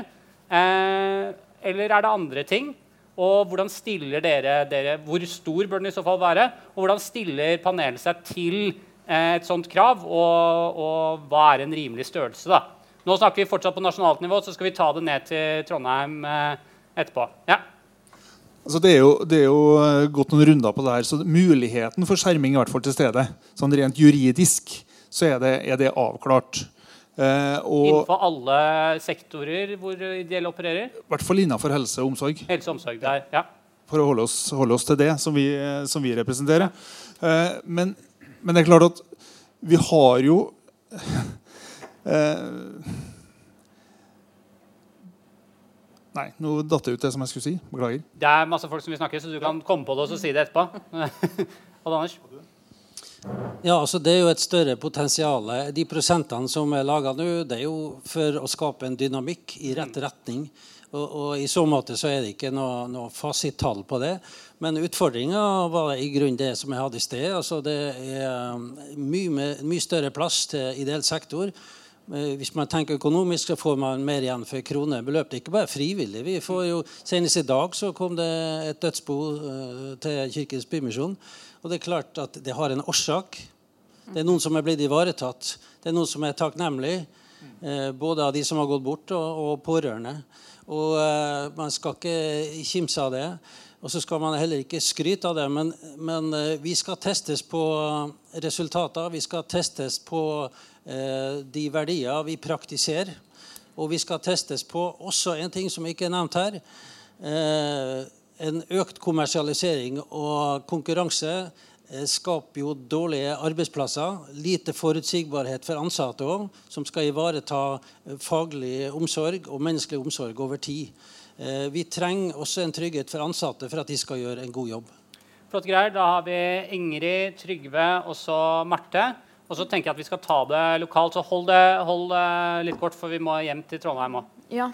Eh, eller er det andre ting? Og hvordan stiller dere, dere, Hvor stor bør den i så fall være? Og hvordan stiller panelet seg til eh, et sånt krav? Og, og, hva er en rimelig størrelse? da? Nå snakker vi fortsatt på nasjonalt nivå, så skal vi ta det ned til Trondheim eh, etterpå. Ja. Altså det, er jo, det, er jo, eh, gått noen runder på det her, så muligheten for skjerming er i hvert fall til stede. Sånn Rent juridisk så er det, er det avklart. Eh, innenfor alle sektorer hvor ideelle opererer? I hvert fall innenfor helse og omsorg. Helse og omsorg, der, ja. For å holde oss, holde oss til det som vi, som vi representerer. Eh, men, men, det er klart at vi har jo eh, Nei, nå datt det ut det som jeg skulle si. Beklager. Det er masse folk som vil snakke, så du kan komme på det og så si det etterpå. Odd Anders? Ja, altså Det er jo et større potensial. De prosentene som er laga nå, det er jo for å skape en dynamikk i rett retning. Og, og I så måte så er det ikke noe, noe fasittall på det. Men utfordringa var i grunnen det som jeg hadde i sted. Altså Det er mye, mye større plass til ideell sektor. Eh, hvis man tenker økonomisk, så får man mer igjen for kronebeløp. Det er ikke bare frivillig. Vi får jo, Senest i dag så kom det et dødsbo uh, til Kirkens Bymisjon. Og det er klart at det har en årsak. Det er noen som er blitt ivaretatt. Det er noen som er takknemlig. Uh, både av de som har gått bort, og, pårørende. Og man skal ikke kimse av det. Og så skal man heller ikke skryte av det, men, men vi skal testes på resultater. Vi skal testes på Eh, de verdier vi praktiserer. Og vi skal testes på også en ting som ikke er nevnt her. Eh, en økt kommersialisering og konkurranse eh, skaper jo dårlige arbeidsplasser. Lite forutsigbarhet for ansatte òg, som skal ivareta faglig omsorg og menneskelig omsorg over tid. Vi trenger også en trygghet for ansatte for at de skal gjøre en god jobb. Flott greier. Da har vi Ingrid, Trygve og så Marte. Og så tenker jeg at vi skal ta det lokalt. Så hold det, hold det litt kort, for vi må hjem til Trondheim òg. Ja.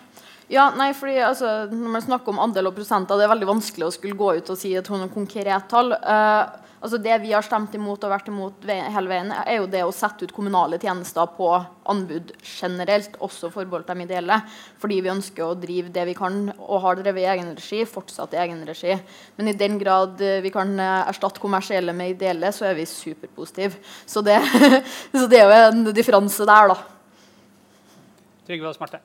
ja. nei, fordi altså, Når man snakker om andel og prosenter, det er veldig vanskelig å skulle gå ut og si et konkret tall. Uh, altså Det vi har stemt imot og vært imot hele veien, er jo det å sette ut kommunale tjenester på anbud generelt, også forbeholdt de ideelle. Fordi vi ønsker å drive det vi kan, og har drevet i egen regi, fortsatt i egen regi. Men i den grad eh, vi kan eh, erstatte kommersielle med ideelle, så er vi superpositive. Så det, så det er jo en differanse der, da. Trygve og Smarte.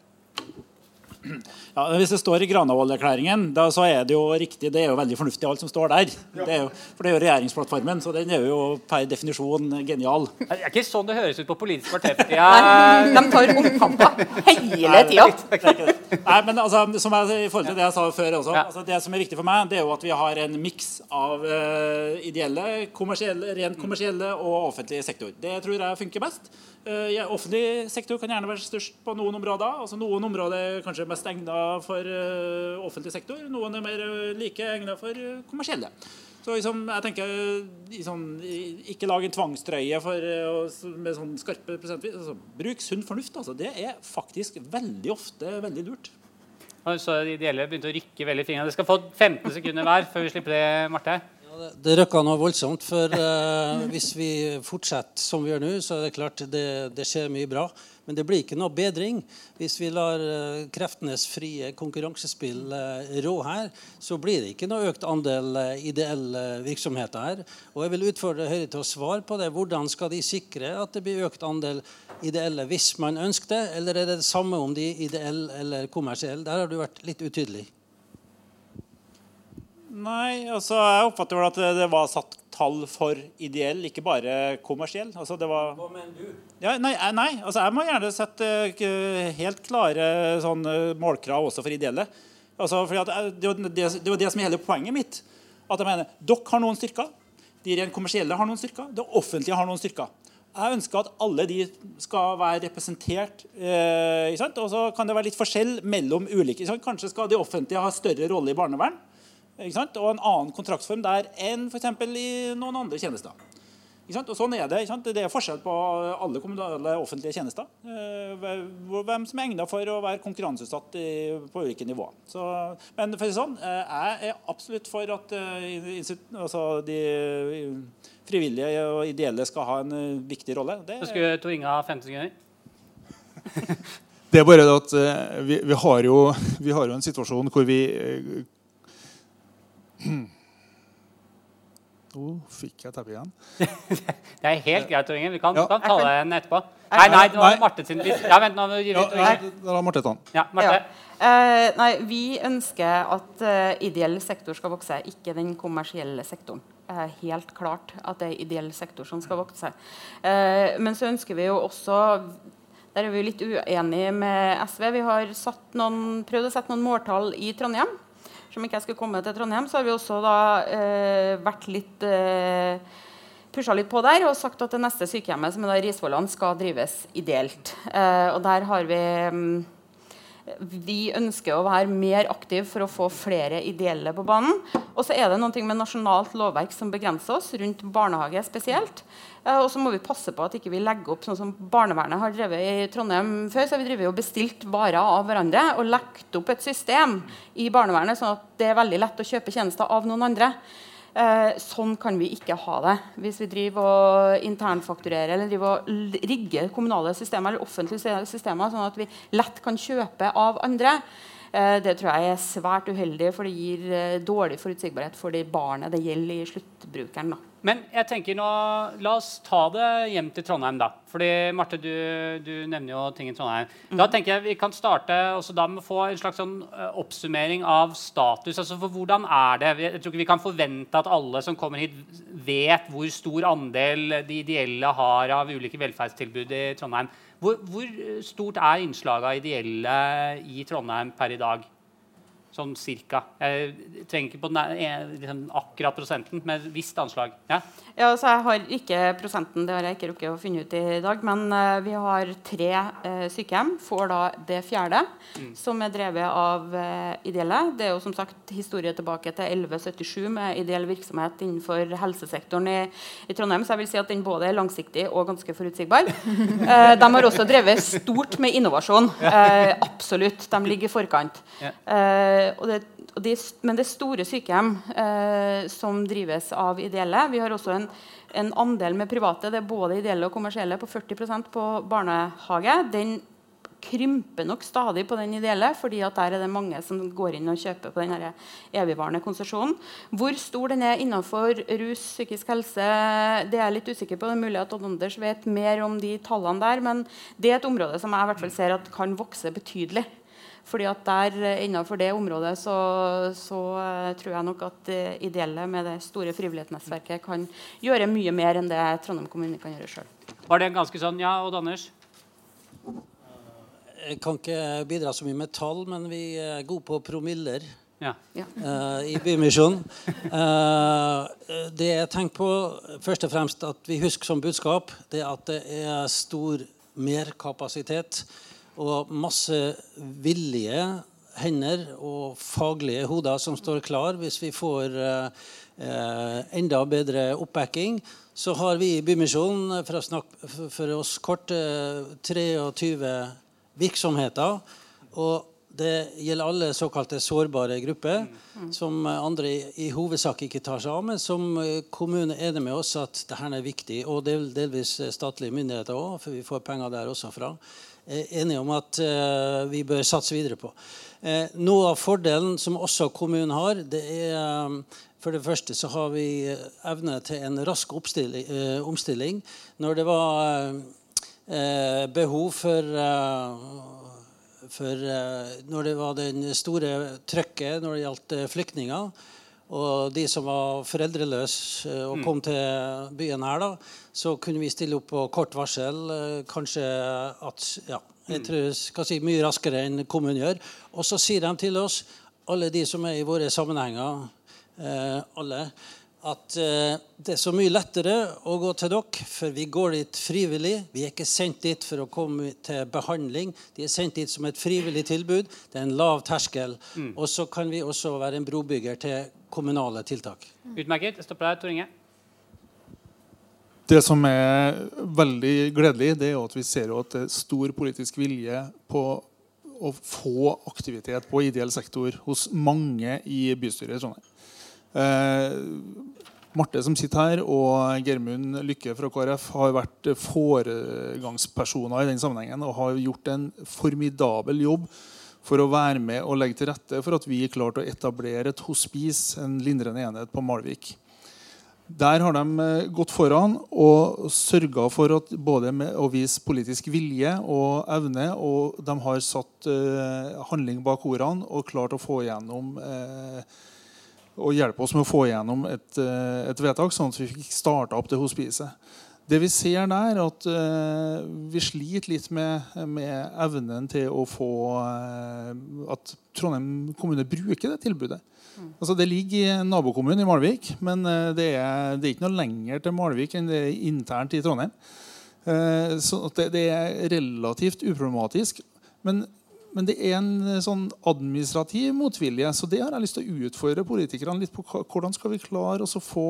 Ja, hvis det står i Granavolden-erklæringen, så er det jo riktig. Det er jo veldig fornuftig, alt som står der. Det jo, for det er jo regjeringsplattformen, så den er jo per definisjon genial. Det er ikke sånn det høres ut på Politisk kvarter for tida. De tar omkampa hele tida. Nei, men altså, som jeg, i forhold til det jeg sa før også, altså, det som er viktig for meg, det er jo at vi har en miks av uh, ideelle, kommersielle, rent kommersielle og offentlig sektor. Det tror jeg funker best. Uh, offentlig sektor kan gjerne være størst på noen områder. altså Noen områder er kanskje mest egnet for uh, offentlig sektor. Noen er mer uh, like egnet for kommersielle. Så liksom, jeg tenker liksom, Ikke lag en tvangstrøye for, med sånn skarpe prosentvis. Altså, bruk sunn fornuft. Altså. Det er faktisk veldig ofte veldig lurt. Så de ideelle begynte å rykke veldig fingrene. Dere skal få 15 sekunder hver før vi slipper det, Marte. Ja, det røkka noe voldsomt. For uh, hvis vi fortsetter som vi gjør nå, så er det klart det, det skjer mye bra. Men det blir ikke noe bedring hvis vi lar eh, kreftenes frie konkurransespill eh, rå her. Så blir det ikke noe økt andel eh, ideelle virksomheter her. Og jeg vil utfordre Høyre til å svare på det. Hvordan skal de sikre at det blir økt andel ideelle hvis man ønsker det? Eller er det det samme om de ideelle eller kommersielle? Der har du vært litt utydelig. Nei, altså jeg oppfatter vel at det var satt tall for ideell, ikke bare kommersiell. Altså, var... Hva mener du? Ja, nei, eh, nei, altså jeg må gjerne sette uh, helt klare sånn, uh, målkrav også for ideelle. Altså, at, det, var det, det, det, som er hele poenget mitt. At jeg mener, Dere har noen styrker. De rent kommersielle har noen styrker. Det offentlige har noen styrker. Jeg ønsker at alle de skal være representert. og så kan det være litt forskjell mellom ulike. Kanskje skal det offentlige ha større rolle i barnevern og en annen kontraktsform der enn f.eks. i noen andre tjenester. Og sånn er Det Det er forskjell på alle kommunale offentlige tjenester. Eh, hvem som er egnet for å være konkurranseutsatt på ulike nivåer. Så, men for sånn, eh, jeg er absolutt for at eh, altså, de frivillige og ideelle skal ha en viktig rolle. Det, Så skulle Tor Inge ha 50 sekunder? det er bare at vi, vi, har jo, vi, har jo, en situasjon hvor vi Nå oh, fikk jeg teppet igjen. det er helt greit, Tor Vi kan, ja. kan ta det igjen etterpå. Nei, nei, det var Marte sin Ja, vent, nå gir vi ja, Da Marte ta. Ja, Marte. Ja. Uh, nei, vi ønsker at uh, ideell sektor skal vokse, ikke den kommersielle sektoren. Uh, helt klart at det er ideell sektor som skal vokse. men så ønsker vi jo også Der er vi litt uenige med SV. Vi har noen, prøvd å sette noen måltall i Trondheim som ikke jeg skulle komme til Trondheim, så har vi også da eh, vært litt eh, litt på der og sagt at det neste sykehjemmet, som er da Risvollan, skal drives ideelt. Eh, og der har vi mm, vi ønsker å være mer aktive for å få flere ideelle på banen. Og så er det noe med nasjonalt lovverk som begrenser oss, rundt barnehage spesielt. Eh, og så må vi passe på at ikke vi legger opp sånn som barnevernet har drevet i Trondheim før. så har vi og bestilt varer av hverandre og lagt opp et system i barnevernet sånn at det er veldig lett å kjøpe tjenester av noen andre. Eh, sånn kan vi ikke ha det. Hvis vi driver og internfakturerer eller driver og rigger kommunale systemer eller offentlige systemer sånn at vi lett kan kjøpe av andre, eh, det tror jeg er svært uheldig, for det gir eh, dårlig forutsigbarhet for de barnet det gjelder i sluttbrukeren. da. Men jeg tenker nå, la oss ta det hjem til Trondheim, da. Fordi Marte, du, du nevner jo ting i Trondheim. Mm. Da tenker jeg vi kan starte også da med å få en slags sånn uh, oppsummering av status. altså for Hvordan er det? Jeg tror ikke vi kan forvente at alle som kommer hit, vet hvor stor andel de ideelle har av ulike velferdstilbud i Trondheim. Hvor, hvor stort er innslaget av ideelle i Trondheim per i dag? Sånn cirka. Jeg trenger ikke på den, liksom, akkurat prosenten, men visst anslag. Ja? Ja, så Jeg har ikke prosenten, det har jeg ikke rukket å finne ut i dag. Men uh, vi har tre uh, sykehjem. Får da det fjerde, mm. som er drevet av uh, ideelle. Det er jo som sagt historie tilbake til 1177 med ideell virksomhet innenfor helsesektoren i, i, Trondheim. Så jeg vil si at den både er langsiktig og ganske forutsigbar. de har også drevet stort med innovasjon. absolutt. De ligger i forkant. Eh, det, de, men det er store sykehjem eh, som drives av ideelle. Vi har også en, en, andel med private, det er både ideelle og kommersielle, på 40% på barnehage. Den krymper nok stadig på den ideelle, fordi at der er det mange som går inn og kjøper på den evigvarende konsesjonen. Hvor stor den er innenfor rus, psykisk helse, det er jeg litt usikker på. Det er mulig at Odd Anders vet mer om de tallene der, men det er et område som jeg i hvert fall ser at kan vokse betydelig. Fordi at der eh, Innenfor det området så, så uh, tror jeg nok at ideelle med det store frivillighetsnettverket kan gjøre mye mer enn det Trondheim kommune kan gjøre sjøl. Var det ganske sånn, ja, Odd Anders? Jeg kan ikke bidra så mye med tall, men vi er gode på promiller. Ja. Uh, i Bymisjonen. Uh, det jeg tenker på, først og fremst at vi husker som budskap, det er at det er stor merkapasitet og masse villige hender og faglige hoder som står klar hvis vi får eh, enda bedre oppbacking. Så har vi i Bymisjonen for, for oss kort 23 virksomheter. Og det gjelder alle såkalte sårbare grupper, som andre i, i, hovedsak ikke tar seg av, men som kommune er det med oss at dette er viktig. Og del, delvis statlige myndigheter òg, for vi får penger der også fra. Er enige om at uh, vi bør satse videre på. Uh, noe av fordelen som også kommunen har, det er for det første så har vi evne til en rask omstilling. Når det var behov for for når det var den store trøkket når det gjaldt flyktninger, og de som var foreldreløse uh, og mm. kom til byen her, da, så kunne vi stille opp på kort varsel. kanskje at ja, jeg tror jeg skal si mye raskere enn kommunen gjør. Og så sier de til oss, alle de som er i våre sammenhenger, alle at uh, det er så mye lettere å gå til dere, for vi går dit frivillig. Vi er ikke sendt dit for å komme til behandling. De er sendt dit som et frivillig tilbud. Det er en lav terskel. Mm. Og så kan vi også være en brobygger til kommunale tiltak. Utmerket. Jeg stopper deg, Tor Inge. Det som er veldig gledelig, det er at vi ser at det er stor politisk vilje på å få aktivitet på ideell sektor hos mange i bystyret i Trondheim. Eh, Marte som sitter her, og Germund Lykke fra KrF har vært foregangspersoner i den sammenhengen og har gjort en formidabel jobb for å være med og legge til rette for at vi klarte å etablere et hospice, en lindrende enhet, på Malvik. Der har de eh, gått foran og sørga for at både med å vise politisk vilje og evne, og de har satt uh, handling bak ordene og klart å få igjennom uh, og hjelpe oss med å få igjennom et, eh, et vedtak, sånn at vi fikk starta opp det hospiset. Det vi ser der, er at uh, vi sliter litt med, med, evnen til å få uh, at Trondheim kommune bruker det tilbudet. Mm. Altså, det ligger i nabokommunen i Malvik, men det, er, det, er, ikke noe lenger til Malvik enn det er internt i Trondheim. så det, det, er relativt uproblematisk. Men men det er en eh, sånn administrativ motvilje. Så det har jeg lyst til å utfordre politikerne litt på. Hvordan skal vi klare å få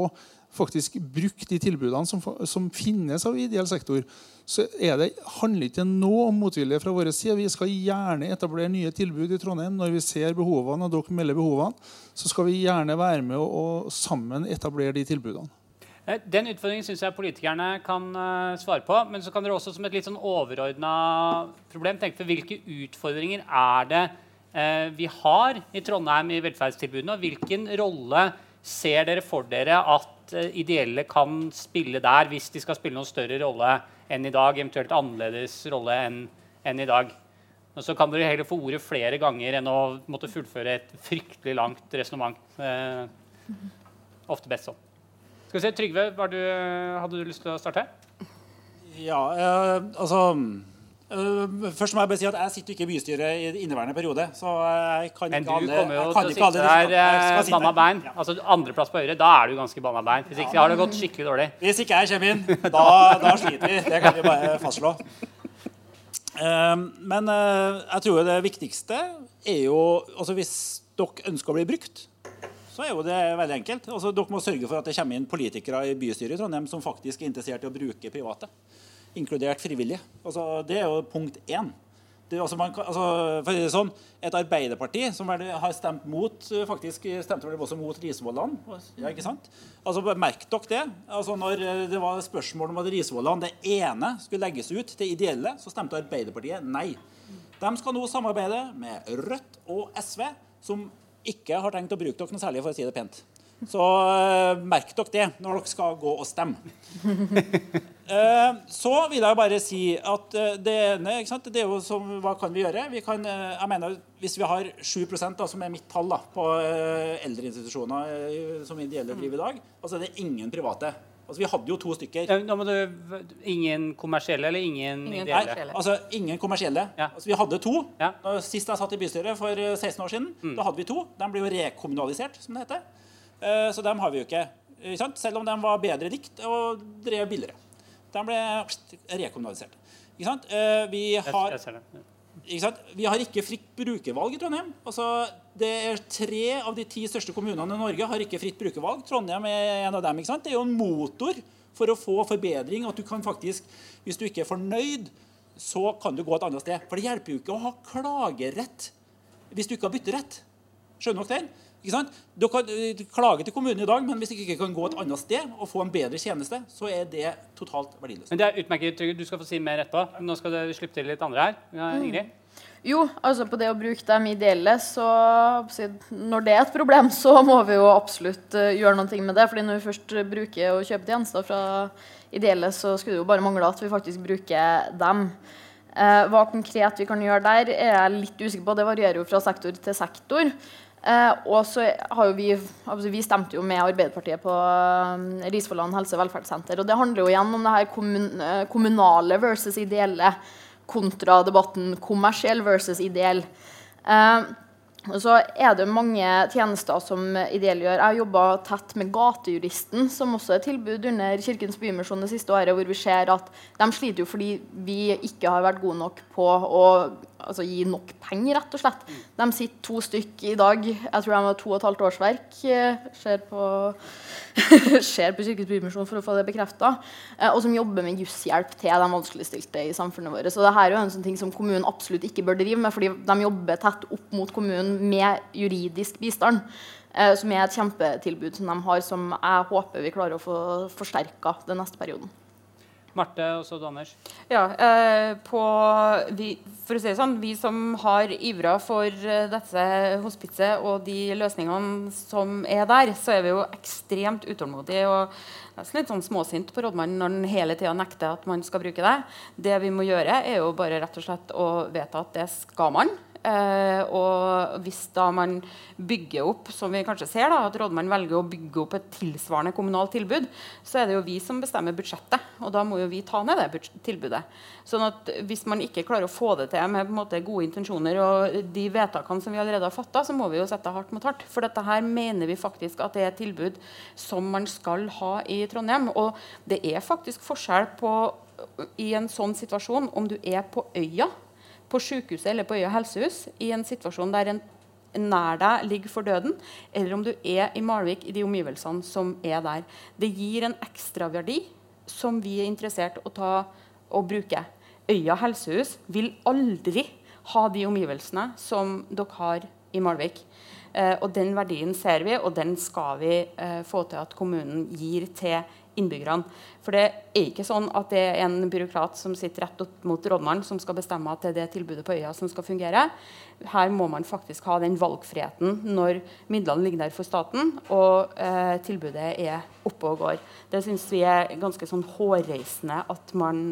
faktisk brukt de tilbudene som, som, finnes av ideell sektor? Så er det, handler ikke nå om motvilje fra vår side. Vi skal gjerne etablere nye tilbud i Trondheim når vi ser behovene, og dere melder behovene. Så skal vi gjerne være med og, og sammen etablere de tilbudene. Eh, den utfordringen syns jeg politikerne kan uh, svare på. Men så kan dere også som et litt sånn overordna problem tenke på hvilke utfordringer er det uh, vi har i Trondheim i velferdstilbudene, og hvilken rolle ser dere for dere at ideelle kan spille der, hvis de skal spille noen større rolle enn i dag, eventuelt annerledes rolle enn, enn i dag? Og så kan dere heller få ordet flere ganger enn å måtte fullføre et fryktelig langt resonnement. ofte best sånn. Skal vi se, Trygve, du, hadde du lyst til å starte? Ja, eh, altså eh, Først må jeg bare si at jeg sitter ikke i bystyret i inneværende periode. så jeg kan ikke Men du alle, kommer jo til å sitte der eh, banna bein. Ja. Altså Andreplass på Høyre, da er du ganske banna bein. Hvis ikke ja, har det gått skikkelig dårlig. Hvis ikke jeg kommer inn, da, da sliter vi. Det kan vi bare fastslå. Um, men uh, jeg tror det viktigste er jo altså Hvis dere ønsker å bli brukt, så er jo det veldig enkelt. Altså, dere må sørge for at det kommer inn politikere i bystyret i Trondheim som faktisk er interessert i å bruke private, inkludert frivillige. Altså, det er jo punkt én. Det, altså, man, altså, sånn, Et Arbeiderparti som vel, har stemt mot faktisk stemte vel også mot Risvollan. Ja, ikke sant? Altså, Merk dere det. Altså, når det var spørsmål om at Risvollan det ene skulle legges ut til ideelle, så stemte Arbeiderpartiet nei. De skal nå samarbeide med Rødt og SV, som ikke har tenkt å bruke dere noe særlig, for å si det pent. Så uh, merk dere det når dere skal gå og stemme. uh, så vil jeg bare si at uh, det ene det er jo som, Hva kan vi gjøre? Vi kan, jeg mener, Hvis vi har 7 da, som er mitt tall da, på eldreinstitusjoner som ideelle driver i dag, altså det er ingen private. Altså, Vi hadde jo to stykker. Ja, du, ingen kommersielle eller ingen, ingen ideelle? Nei, altså ingen kommersielle. Ja. Altså, Vi hadde to. Ja. Sist jeg satt i bystyret for 16 eh, år siden, mm. da hadde vi to. De ble jo rekommunalisert, som det heter. Uh, så dem har vi jo ikke. ikke Selv om de var bedre likt og drev billigere. De ble rekommunalisert. Ikke sant? Uh, vi har Vi har ikke fritt brukervalg i Trondheim. Altså, det er Tre av de ti største kommunene i Norge har ikke fritt brukervalg. Trondheim er en av dem. Det er jo en motor for å få forbedring. at du kan faktisk, Hvis du ikke er fornøyd, så kan du gå et annet sted. For det hjelper jo ikke å ha klagerett hvis du ikke har bytterett. Skjønner dere den? Ikke sant? Du kan klage til kommunen i dag, men hvis du ikke kan gå et annet sted og få en bedre tjeneste, så er det totalt verdiløst. Men det er utmerket, Trygve. Du skal få si mer etterpå. Nå skal du slippe til litt andre her. Ja, Ingrid? Mm. Jo, altså på det å bruke dem ideelle, så Når det er et problem, så må vi jo absolutt uh, gjøre noe med det. fordi når vi først bruker og kjøper tjenester fra ideelle, så skulle det jo bare mangle at vi faktisk bruker dem. Eh, hva konkret vi kan gjøre der, er jeg litt usikker på. Det varierer jo fra sektor til sektor. Eh, og så har jo vi altså Vi stemte jo med Arbeiderpartiet på eh, Risvolland helse- og velferdssenter. Og det handler jo igjen om det her kommun eh, kommunale versus ideelle kontra debatten kommersiell versus ideell. Eh, og så er det mange tjenester som ideelle gjør. Jeg har jobba tett med Gatejuristen, som også er tilbud under Kirkens Bymisjon det siste året, hvor vi ser at de sliter jo fordi vi ikke har vært gode nok på å altså, gi nok penger, rett og slett. De sitter to stykk i dag. Jeg tror de har to og et halvt årsverk. Eh, ser på, ser på Kirkens Bymisjon for å få det bekrefta. Eh, og som jobber med jusshjelp til de vanskeligstilte i samfunnet vårt. Så dette er jo en sånn ting som kommunen absolutt ikke bør drive med, fordi de jobber tett opp mot kommunen med juridisk bistand. Eh, som er et kjempetilbud som de har, som jeg håper vi klarer å få forsterka den neste perioden. Marte og så Anders. Ja, eh, på, for å si det sånn, vi som har ivra for eh, dette hospitset og de løsningene som er der, så er vi jo ekstremt utålmodige og nesten litt sånn småsint på rådmannen når han hele tida nekter at man skal bruke det. Det vi må gjøre, er jo bare rett og slett å vedta at det skal man. Eh, og hvis da man bygger opp, som vi kanskje ser, da, at rådmannen velger å bygge opp et tilsvarende kommunalt tilbud, så er det jo vi som bestemmer budsjettet. Og da må jo vi ta ned det tilbudet. Sånn at hvis man ikke klarer å få det til med måte, gode intensjoner og de vedtakene som vi allerede har fatta, så må vi jo sette hardt mot hardt. For dette her mener vi faktisk at det er et tilbud som man skal ha i Trondheim. Og det er faktisk forskjell på i en sånn situasjon om du er på øya på sykehuset eller på Øya helsehus i en situasjon der en nær deg ligger for døden, eller om du er i Malvik i de omgivelsene som er der. Det gir en ekstraverdi som vi er interessert i å ta og bruke. Øya helsehus vil aldri ha de omgivelsene som dere har i Malvik. Eh, og Den verdien ser vi, og den skal vi eh, få til at kommunen gir til innbyggerne. For det er ikke sånn at det er en byråkrat som sitter rett opp mot rådmannen som skal bestemme at det er det tilbudet på øya som skal fungere. Her må man faktisk ha den valgfriheten når midlene ligger der for staten og eh, tilbudet er oppe og går. Det syns vi er ganske sånn hårreisende at man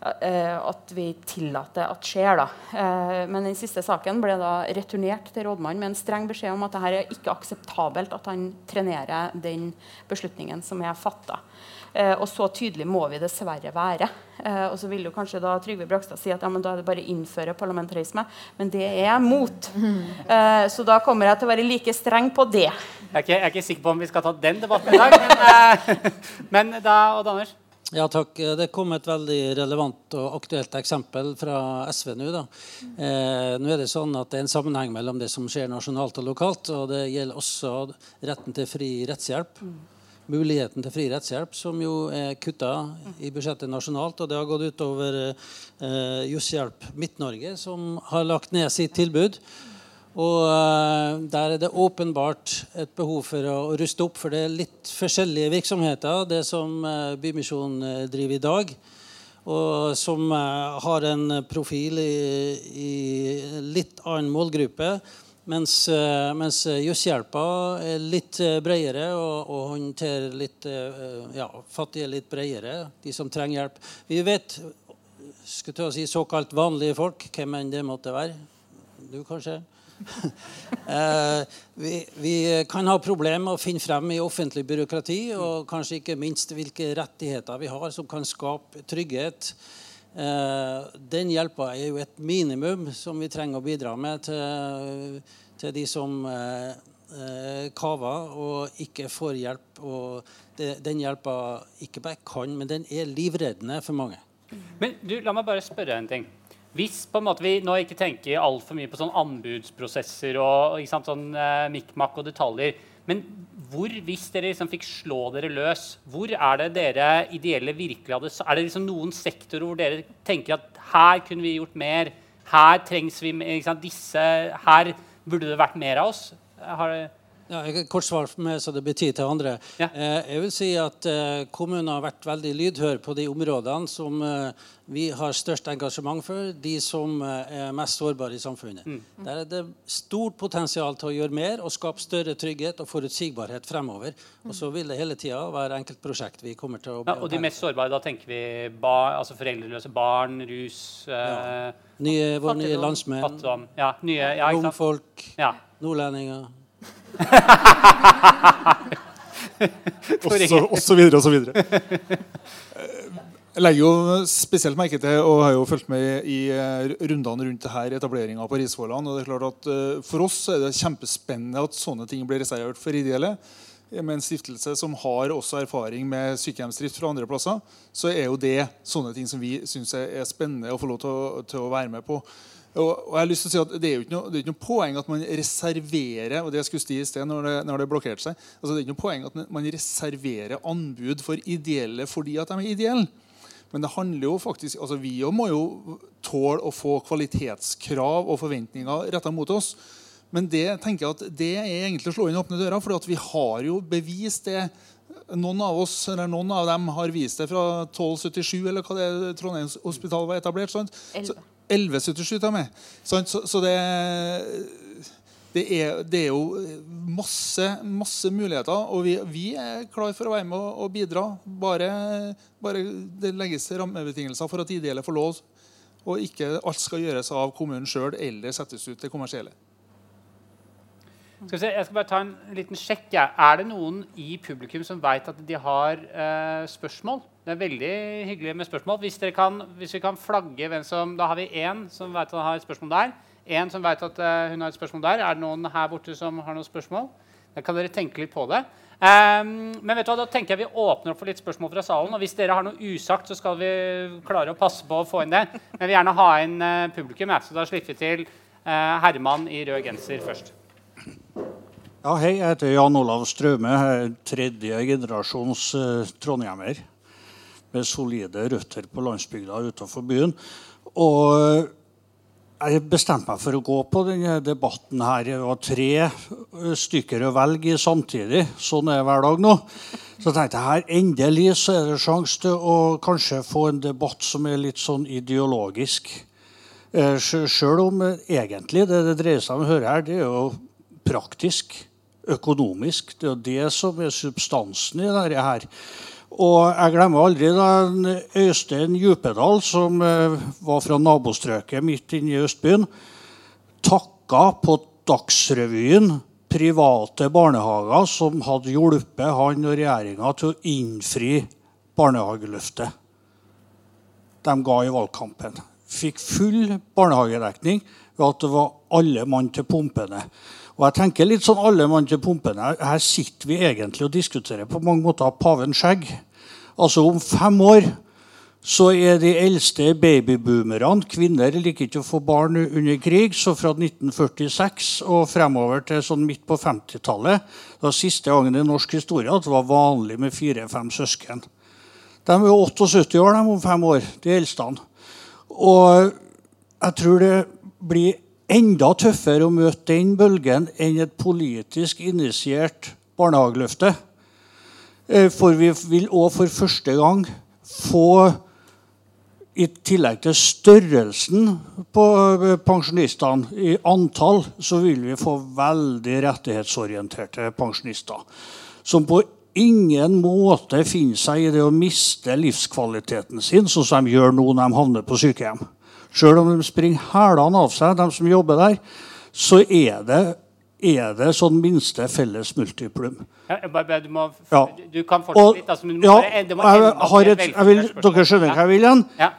at vi tillater at skjer. Da. Eh, men den siste saken ble da returnert til rådmannen med en streng beskjed om at det er ikke akseptabelt at han trenerer den beslutningen som er fatta. Eh, og så tydelig må vi dessverre være. og så vil jo kanskje da Trygve Brakstad si at ja, men da er det bare å innføre parlamentarisme. Men det er jeg mot. så da kommer jeg til å være like streng på det. Jeg er ikke, jeg er ikke sikker på om vi skal ta den debatten i dag, men, men da, Odd Anders? Ja, takk. Det kom et veldig relevant og aktuelt eksempel fra SV nå. da. Eh, nå er Det sånn at det er en sammenheng mellom det som skjer nasjonalt og lokalt. og Det gjelder også retten til fri rettshjelp. Muligheten til fri rettshjelp, som jo er kutta i budsjettet nasjonalt. Og det har gått utover eh, Jusshjelp Midt-Norge, som har lagt ned sitt tilbud. Og uh, Der er det åpenbart et behov for å, ruste opp, for det er litt forskjellige virksomheter, det som uh, Bymisjonen uh, driver i dag. Og som har en profil i, i, litt annen målgruppe. Mens, mens Jusshjelpa er litt bredere og, og håndterer litt ja, fattige litt bredere. De som trenger hjelp. Vi vet skal til si såkalt vanlige folk, hvem enn det måtte være. Du, kanskje? Eh, vi, vi, kan ha problemer med å finne frem i offentlig byråkrati, og kanskje ikke minst hvilke rettigheter vi har som kan skape trygghet. Eh, den hjelpa er jo et minimum som vi trenger å bidra med til, til de som eh, eh kaver og ikke får hjelp. Og den hjelpa ikke bare kan, men den er livreddende for mange. Men du, La meg bare spørre en ting. Hvis på en måte vi nå ikke tenker altfor mye på sånn anbudsprosesser og ikke sant, sånn eh, mikk-makk og detaljer, men hvor, hvis dere liksom fikk slå dere løs, hvor er det dere ideelle virkelig hadde Er det liksom noen sektorer hvor dere tenker at her kunne vi gjort mer? Her trengs vi sant, disse, her burde det vært mer av oss? Har det ja, Kort svar for meg, så det blir tid til andre. Ja. Eh, jeg vil si at eh, Kommunen har vært veldig lydhør på de områdene som eh, vi har størst engasjement for. De som eh, er mest sårbare i samfunnet. Mm. Der er det stort potensial til å gjøre mer og skape større trygghet og forutsigbarhet fremover. Og så vil det hele tida være enkeltprosjekt vi kommer til å ja, Og de mest sårbare, da tenker vi bar, altså foreldreløse barn, rus ja. Eh, nye, Våre nye landsmenn. Ja, nye, ja, Romfolk. Nordlendinger og så videre og så videre. Jeg legger jo spesielt merke til og har jo fulgt med i eh, rundene rundt det her etableringa på Risvollan. Og det er klart at eh, For oss er det kjempespennende at sånne ting blir reservert for ideelle. Med en stiftelse som har også erfaring med sykehjemsdrift fra andre plasser, så er jo det sånne ting som vi syns er spennende å få lov til å, til å være med på. Og, jeg har lyst til å si at Det er jo ikke noe, ikke noe poeng at man reserverer og det jeg skulle si i sted når det, når det blokkerte seg, altså det er ikke noe poeng at man reserverer anbud for ideelle fordi at de er ideelle. Men det handler jo faktisk, altså vi må jo tåle å få kvalitetskrav og forventninger retta mot oss. Men det tenker jeg at det er egentlig å slå inn åpne dører. For vi har jo bevist det. Noen av oss, eller noen av dem har vist det fra 1277, eller hva det er, Trondheims hospital var etablert. Sant? Så, 1177 av meg. Så, så det, det, er, det, er, jo masse, masse muligheter, og vi, vi, er klar for å være med og, bidra. Bare, bare det legges rammebetingelser for at ideelle får lov, og ikke alt skal gjøres av kommunen sjøl eller settes ut til kommersielle. Skal jeg skal bare ta en liten sjekk. Ja. Er det noen i publikum som vet at de har eh, spørsmål? Det er veldig hyggelig med spørsmål. Hvis, kan, hvis vi kan flagge hvem som Da har vi én som vet at han har et spørsmål der. En som vet at uh, hun har et spørsmål der. Er det noen her borte som har noen spørsmål? Da kan dere tenke litt på det. Um, men vet du hva, da tenker jeg vi åpner opp for litt spørsmål fra salen. Og hvis dere har noe usagt, så skal vi klare å passe på å få inn det. Men vi vil gjerne ha inn uh, publikum, ja. så da slipper vi til uh, Herman i rød genser først. Ja, hei, jeg heter Jan Olav Straume. Tredje generasjons uh, trondhjemmer med solide røtter på landsbygda utenfor byen. Og jeg bestemte meg for å gå på denne debatten her. Det var tre stykker å velge i samtidig. Sånn er hver dag nå. Så tenkte jeg her endelig så er det sjanse til å kanskje få en debatt som er litt sånn ideologisk. Eh, Sjøl om egentlig det det dreier seg om å høre her, det er jo praktisk, økonomisk. Det er det som er substansen i dette her. Og jeg glemmer aldri da Øystein Djupedal, som eh, var fra nabostrøket midt inne i Østbyen, takka på Dagsrevyen private barnehager som hadde hjulpet han og regjeringa til å innfri barnehageløftet de ga i valgkampen. Fikk full barnehagedekning ved at det var alle mann til pumpene. Og jeg tenker litt sånn alle mann til pumpene. Her sitter vi egentlig og diskuterer på mange måter pavens skjegg. Altså om fem år så er de eldste babyboomerne Kvinner liker ikke å få barn under krig. Så fra 1946 og fremover til sånn midt på 50-tallet det var siste gangen i norsk historie at det var vanlig med fire-fem søsken. De er jo 78 år de om fem år, de eldste. Og jeg tror det blir enda tøffere å møte den bølgen enn et politisk initiert barnehageløfte. Eh, for vi vil òg for første gang få i tillegg til størrelsen på eh, pensjonistene i antall, så vil vi få veldig rettighetsorienterte pensjonister. Som på ingen måte finner seg i det å miste livskvaliteten sin, sånn som de gjør nå når de havner på sykehjem. Sjøl om de springer hælene av seg, de som jobber der, så er det, er det sånn minste felles multiplum. Ja, du, må, ja. du, kan fortsette litt. Altså, ja, jeg, et, jeg vil, dere skjønner hva jeg vil igjen? Ja.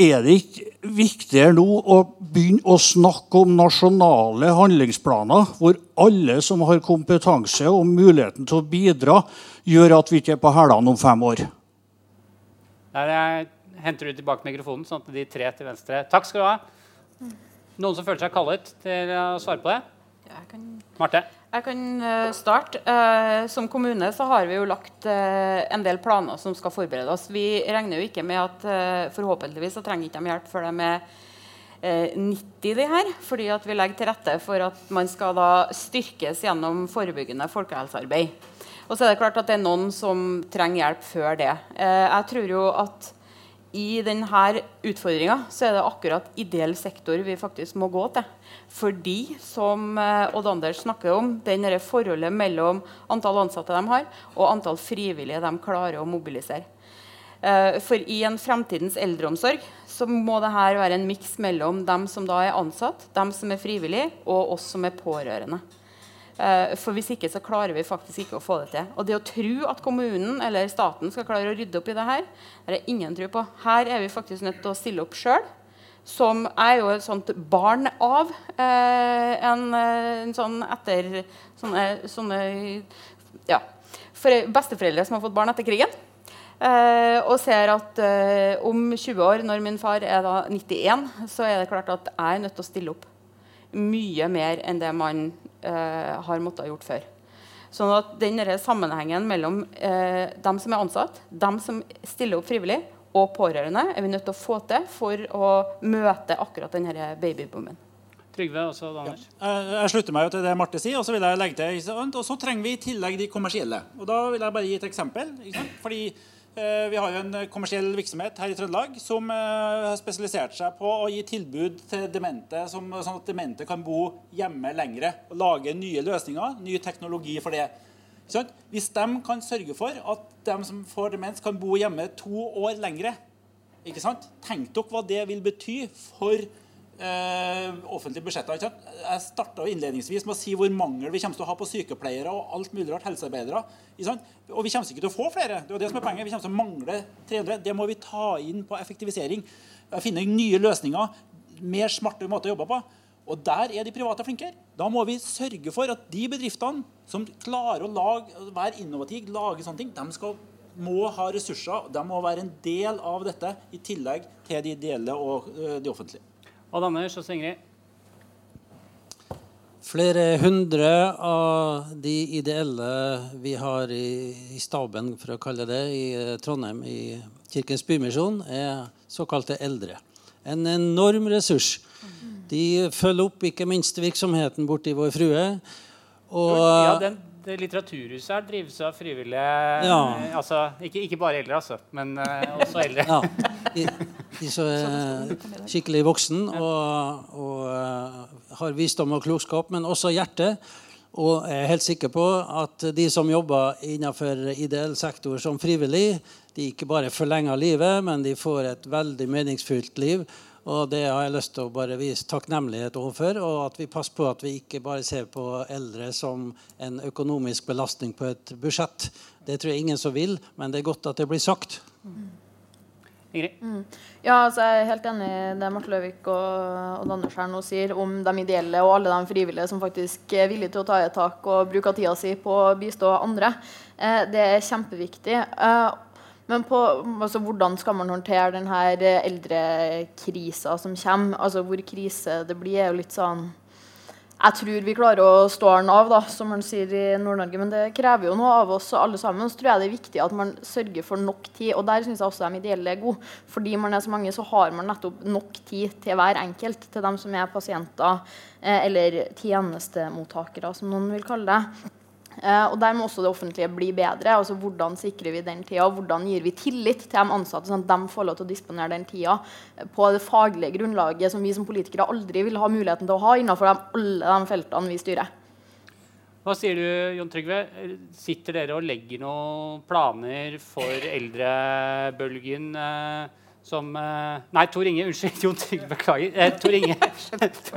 Er det ikke viktigere nå å begynne å snakke om nasjonale handlingsplaner, hvor alle som har kompetanse og muligheten til å bidra, gjør at vi ikke er på hælene om fem år? Der er henter du tilbake mikrofonen, sånn at de tre til venstre Takk skal du ha. Noen som føler seg kallet til å svare på det? Jeg kan, Marte? jeg kan eh, starte. Eh, som kommune så har vi jo lagt eh, en del planer som skal forberede oss. Vi regner jo ikke med at forhåpentligvis så trenger ikke de hjelp før de er eh, 90, de her. Fordi at vi legger til rette for at man skal da styrkes gjennom forebyggende folkehelsearbeid. Og så er det klart at det er noen som trenger hjelp før det. Jeg tror jo at i denne utfordringa så er det akkurat ideell sektor vi faktisk må gå til. Fordi, som eh, Odd Anders snakker om, den forholdet mellom antall ansatte de har, og antall frivillige de klarer å mobilisere. Eh, for i en fremtidens eldreomsorg så må det her være en miks mellom dem som da er ansatt, dem som er frivillige, og oss som er pårørende. Eh, for hvis ikke så klarer vi faktisk ikke å få det til. Og det å tro at kommunen eller staten skal klare å rydde opp i det her, det er ingen tro på. Her er vi faktisk nødt til å stille opp sjøl. Som er jo et sånt barn av eh, en, eh, en, sånn etter sånne, sånne ja, besteforeldre som har fått barn etter krigen. Eh, og ser at eh, om 20 år, når min far er da 91, så er det klart at jeg er nødt til å stille opp mye mer enn det man eh, har måttet gjort før. Sånn at den sammenhengen mellom eh, dem som er ansatt, dem som stiller opp frivillig, og pårørende er vi nødt til å få til for å møte akkurat denne babyboomen. Trygve også, Anders. Ja. Jeg slutter meg jo til det Marte sier, og så vil jeg legge til Og så trenger vi i tillegg de kommersielle. Og Da vil jeg bare gi et eksempel. Fordi Eh, vi har jo en kommersiell virksomhet her i Trøndelag som eh, har spesialisert seg på å gi tilbud til demente, sånn at demente kan bo hjemme lengre. Og lage nye løsninger, ny teknologi for det. Hvis de kan sørge for at de som får demens, kan bo hjemme to år lengre, ikke sant? tenk dere hva det vil bety for eh, offentlige budsjetter. Jeg starta innledningsvis med å si hvor mangel vi kommer til å ha på sykepleiere og alt mulig rart helsearbeidere. Og vi kommer ikke til å få flere. Det er det som er poenget. Vi kommer til å mangle 300. Det må vi ta inn på effektivisering. Finne nye løsninger. Mer smarte måter å jobbe på. Og der er de private flinkere. Da må vi sørge for at de bedriftene som klarer å lage, være innovative, lage sånne ting, de skal, må ha ressurser. De må være en del av dette, i tillegg til de ideelle og de offentlige. Odd Anders og Ingrid. Flere hundre av de ideelle vi har i, i, staben, for å kalle det, i eh, Trondheim, i Kirkens Bymisjon, er såkalte eldre. En enorm ressurs. De følger opp ikke minst virksomheten borti Vår Frue. Og, ja, den det litteraturhuset her drives av frivillige ja. altså, ikke, ikke, bare eldre, altså, men uh, også eldre. Ja. De, de som er skikkelig voksen og, og uh, har visdom og klokskap, men også hjerte. Og jeg er helt sikker på at de som jobber innenfor ideell sektor som frivillig, de ikke bare forlenger livet, men de får et veldig meningsfylt liv. Og det har jeg lyst til å bare vise takknemlighet overfor. Og at vi passer på at vi ikke bare ser på eldre som en økonomisk belastning på et budsjett. Det tror jeg ingen som vil, men det er godt at det blir sagt. Mm. Ja, altså jeg er helt enig i det Marte Løvik og, og Anders her nå sier om de ideelle og alle de frivillige som faktisk er villige til å ta i et tak og bruke tida si på å bistå andre. Eh, det er kjempeviktig. Eh, men på, altså, hvordan skal man håndtere denne eh, eldrekrisa som kommer? Altså, hvor krise det blir, er jo litt sånn Jeg tror vi klarer å stå den av, da, som man sier i Nord-Norge. Men det krever jo noe av oss alle sammen. Så tror jeg det er viktig at man sørger for nok tid. Og der syns jeg også de ideelle er gode. Fordi man er så mange, så har man nettopp nok tid til hver enkelt. Til dem som er pasienter eh, eller tjenestemottakere, som noen vil kalle det. Uh, og Der må også det offentlige bli bedre. altså Hvordan sikrer vi den tida? Hvordan gir vi tillit til de ansatte, sånn at de får lov til å disponere den tida på det faglige grunnlaget som vi som politikere aldri vil ha muligheten til å ha innenfor de, alle de feltene vi styrer. Hva sier du, Jon Trygve? Sitter dere og legger noen planer for eldrebølgen? Uh, som eh, Nei, Tor Inge. Unnskyld. Jon Trygve. Beklager. Eh, Tor Inge.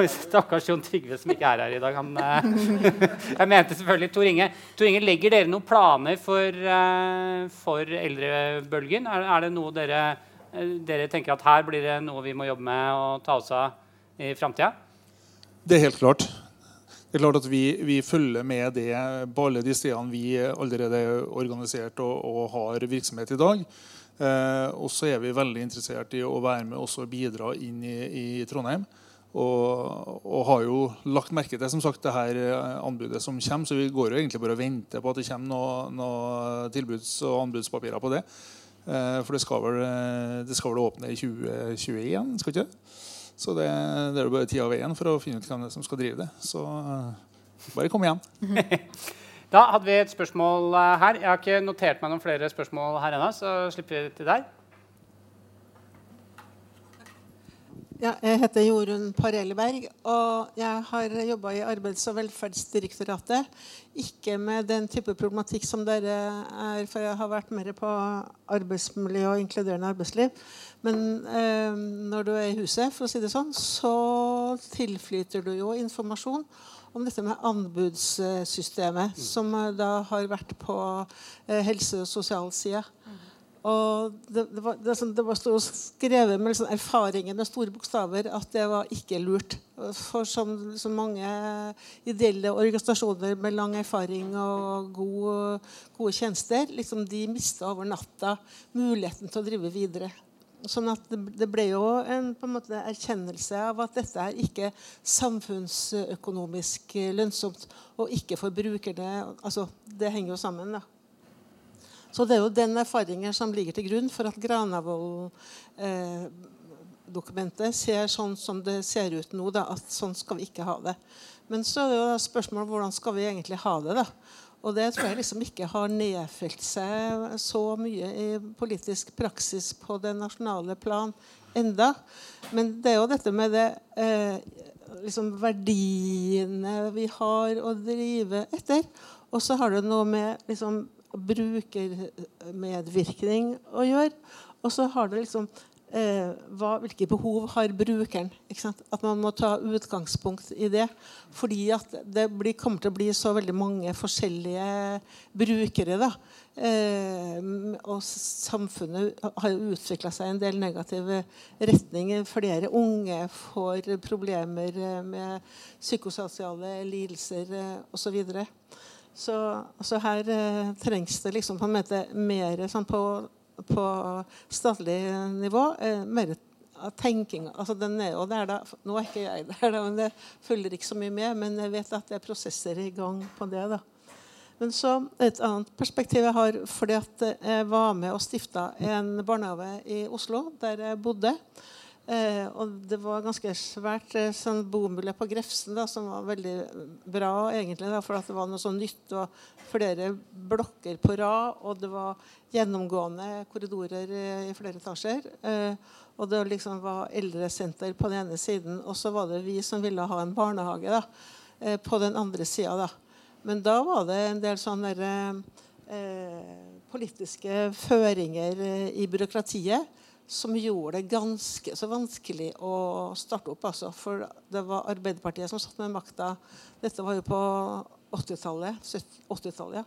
Stakkars Jon Trygve som ikke er her i dag. Han, eh, jeg mente selvfølgelig Tor Inge. Tor Inge, Legger dere noen planer for, eh, for eldrebølgen? Er, er, det noe dere, dere tenker at her blir det noe vi må jobbe med og ta oss av i framtida? Det er helt klart. det er klart at vi, vi, følger med det på alle de stedene vi allerede er organisert og, og har virksomhet i dag. Eh, og så er vi veldig interessert i å være med og bidra inn i, i Trondheim. Og, og, har jo lagt merke til som sagt, det her eh, anbudet som kommer. Så vi går jo egentlig bare og venter på at det kommer noen noe tilbuds- og anbudspapirer på det. Eh, for det skal, vel, det skal vel åpne i 2021, skal ikke det? Så det, det er jo bare tida og veien for å finne ut hvem som skal drive det. Så bare kom igjen. da hadde vi et spørsmål eh, her. Jeg har ikke notert meg noen flere spørsmål her ennå, så slipper vi til der. Ja, jeg heter Jorunn Parelleberg, og jeg har jobba i Arbeids- og velferdsdirektoratet. Ikke med den type problematikk som dere er, for jeg har vært mer på arbeidsmiljø og inkluderende arbeidsliv. Men eh, når du er i huset, for å si det sånn, så tilflyter du jo informasjon om dette med anbudssystemet, som da har vært på eh, helse- og sosialsida. Og det, det, var, det, sånn, det var skrevet med liksom erfaringer med store bokstaver at det var ikke lurt. For som, som mange ideelle organisasjoner med lang erfaring og gode, gode tjenester, liksom de mista over natta muligheten til å drive videre. Sånn at det, ble jo en, en måte, erkjennelse av at dette er ikke samfunnsøkonomisk lønnsomt. Og ikke for brukerne. Altså, det henger jo sammen. da. Så det er jo den erfaringen som ligger til grunn for at Granavolden-dokumentet eh, ser sånn som det ser ut nå. Da, at sånn skal vi ikke ha det. Men så er det jo spørsmålet hvordan skal vi egentlig ha det. da? Og det tror jeg liksom ikke har nedfelt seg så mye i politisk praksis på det nasjonale plan enda. Men det er jo dette med det eh, liksom verdiene vi har å drive etter. Og så har det noe med liksom, brukermedvirkning å gjøre. Og så har det liksom hva, Hvilke behov har brukeren? At man må ta utgangspunkt i det. Fordi at det blir, kommer til å bli så veldig mange forskjellige brukere. da. Eh, og samfunnet har utvikla seg i en del negative retninger. Flere unge får problemer med psykososiale lidelser osv. Så, Så, så her eh, trengs det liksom på en måte mer sånn på, på, statlig nivå eh, mer tenking. Altså den er jo der da, Nå er ikke jeg der, da, men det følger ikke så mye med. Men jeg vet at det er prosesser i gang på det. da. Men så et annet perspektiv jeg har, fordi at jeg var med og stifta en barnehage i Oslo, der jeg bodde. Eh, og det var ganske svært eh, sånn bomiljø på Grefsen da, som var veldig bra, egentlig. Da, for det var noe sånn nytt og flere blokker på rad. Og det var gjennomgående korridorer eh, i flere etasjer. Eh, og det liksom var eldresenter på den ene siden, og så var det vi som ville ha en barnehage da, på den andre sida. Men da var det en del sånne eh, politiske føringer i byråkratiet som gjorde det ganske så vanskelig å starte opp. Altså. For det var Arbeiderpartiet som satt med makta. Dette var jo på 80-tallet. 80 ja.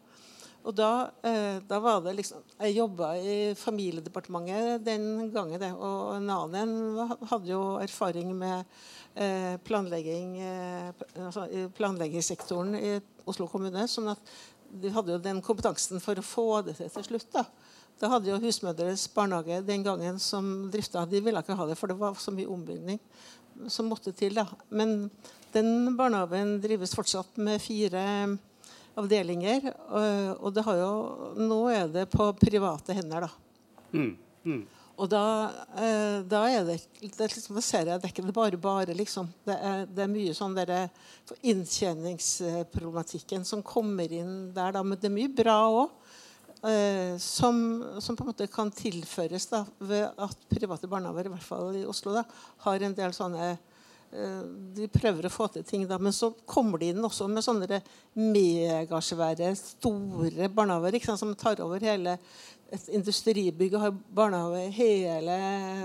Og da, eh, da, var det liksom Jeg jobba i Familiedepartementet den gangen. Det, og en annen hadde jo erfaring med eh, planlegging eh, altså, planleggingssektoren i Oslo kommune. sånn at de hadde jo den kompetansen for å få det til til slutt. da. Da hadde jo Husmødres barnehage den gangen som drifta De ville ikke ha det, for det var så mye ombygning som måtte til. da. Men den barnehagen drives fortsatt med fire avdelinger. Og det har jo, nå er det på private hender, da. Mm. Mm. Og da, eh, da, er det, det liksom, ser jeg det er ikke bare bare, liksom. Det er, det er mye sånn der, inntjeningsproblematikken som kommer inn der, da. Men det er mye bra òg. Eh, som, som, på en måte kan tilføres da, ved at private barnehager, i hvert fall i Oslo, da, har en del sånne eh, De prøver å få til ting, da, men så kommer de inn også med sånne megasvære, store barnehager som tar over hele et industribygg og har barnehage hele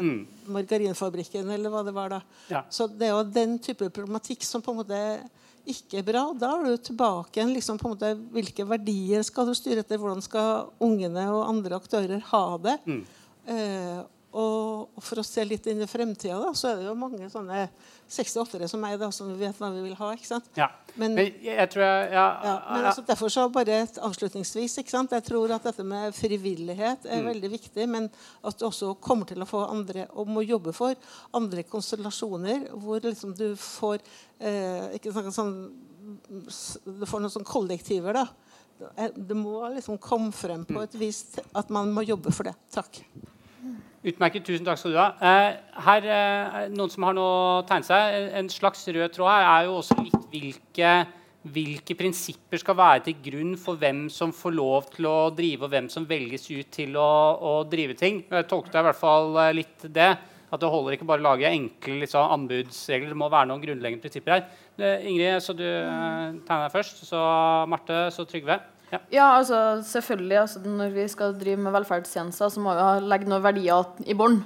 mm. margarinfabrikken, eller hva det var da. Ja. Så det er jo den type problematikk som på en måte ikke bra. Da er du tilbake igjen liksom, på en måte, hvilke verdier skal du styre etter. Hvordan skal ungene og andre aktører ha det? Mm. Eh, Og, for å se litt inn i fremtida, så er det jo mange sånne 68-ere som meg da, som vet hva vi vil ha. ikke sant? Ja. Men, men jeg tror jeg, ja, ja, men altså, Derfor så bare avslutningsvis ikke sant? Jeg tror at dette med frivillighet er mm. veldig viktig. Men at du også kommer til å få andre og må jobbe for andre konstellasjoner hvor liksom du får eh, ikke sånn, Du får noen sånne kollektiver. da det må liksom komme frem på et vis at man må jobbe for det. Takk. Utmerket. Tusen takk skal du ha. Eh, her, eh, noen som har noe tegnet seg. En slags rød tråd her er jo også litt hvilke, hvilke prinsipper skal være til grunn for hvem som får lov til å drive, og hvem som velges ut til å, å drive ting. Jeg tolket i hvert fall eh, litt det. At det holder ikke bare å lage enkle liksom, anbudsregler. Det må være noen grunnleggende prinsipper her. Ingrid, så du tegner deg først. Så Marte, så Trygve. Ja. ja, altså selvfølgelig. Altså, når vi skal drive med velferdstjenester, så må vi legge noen verdier i bånn.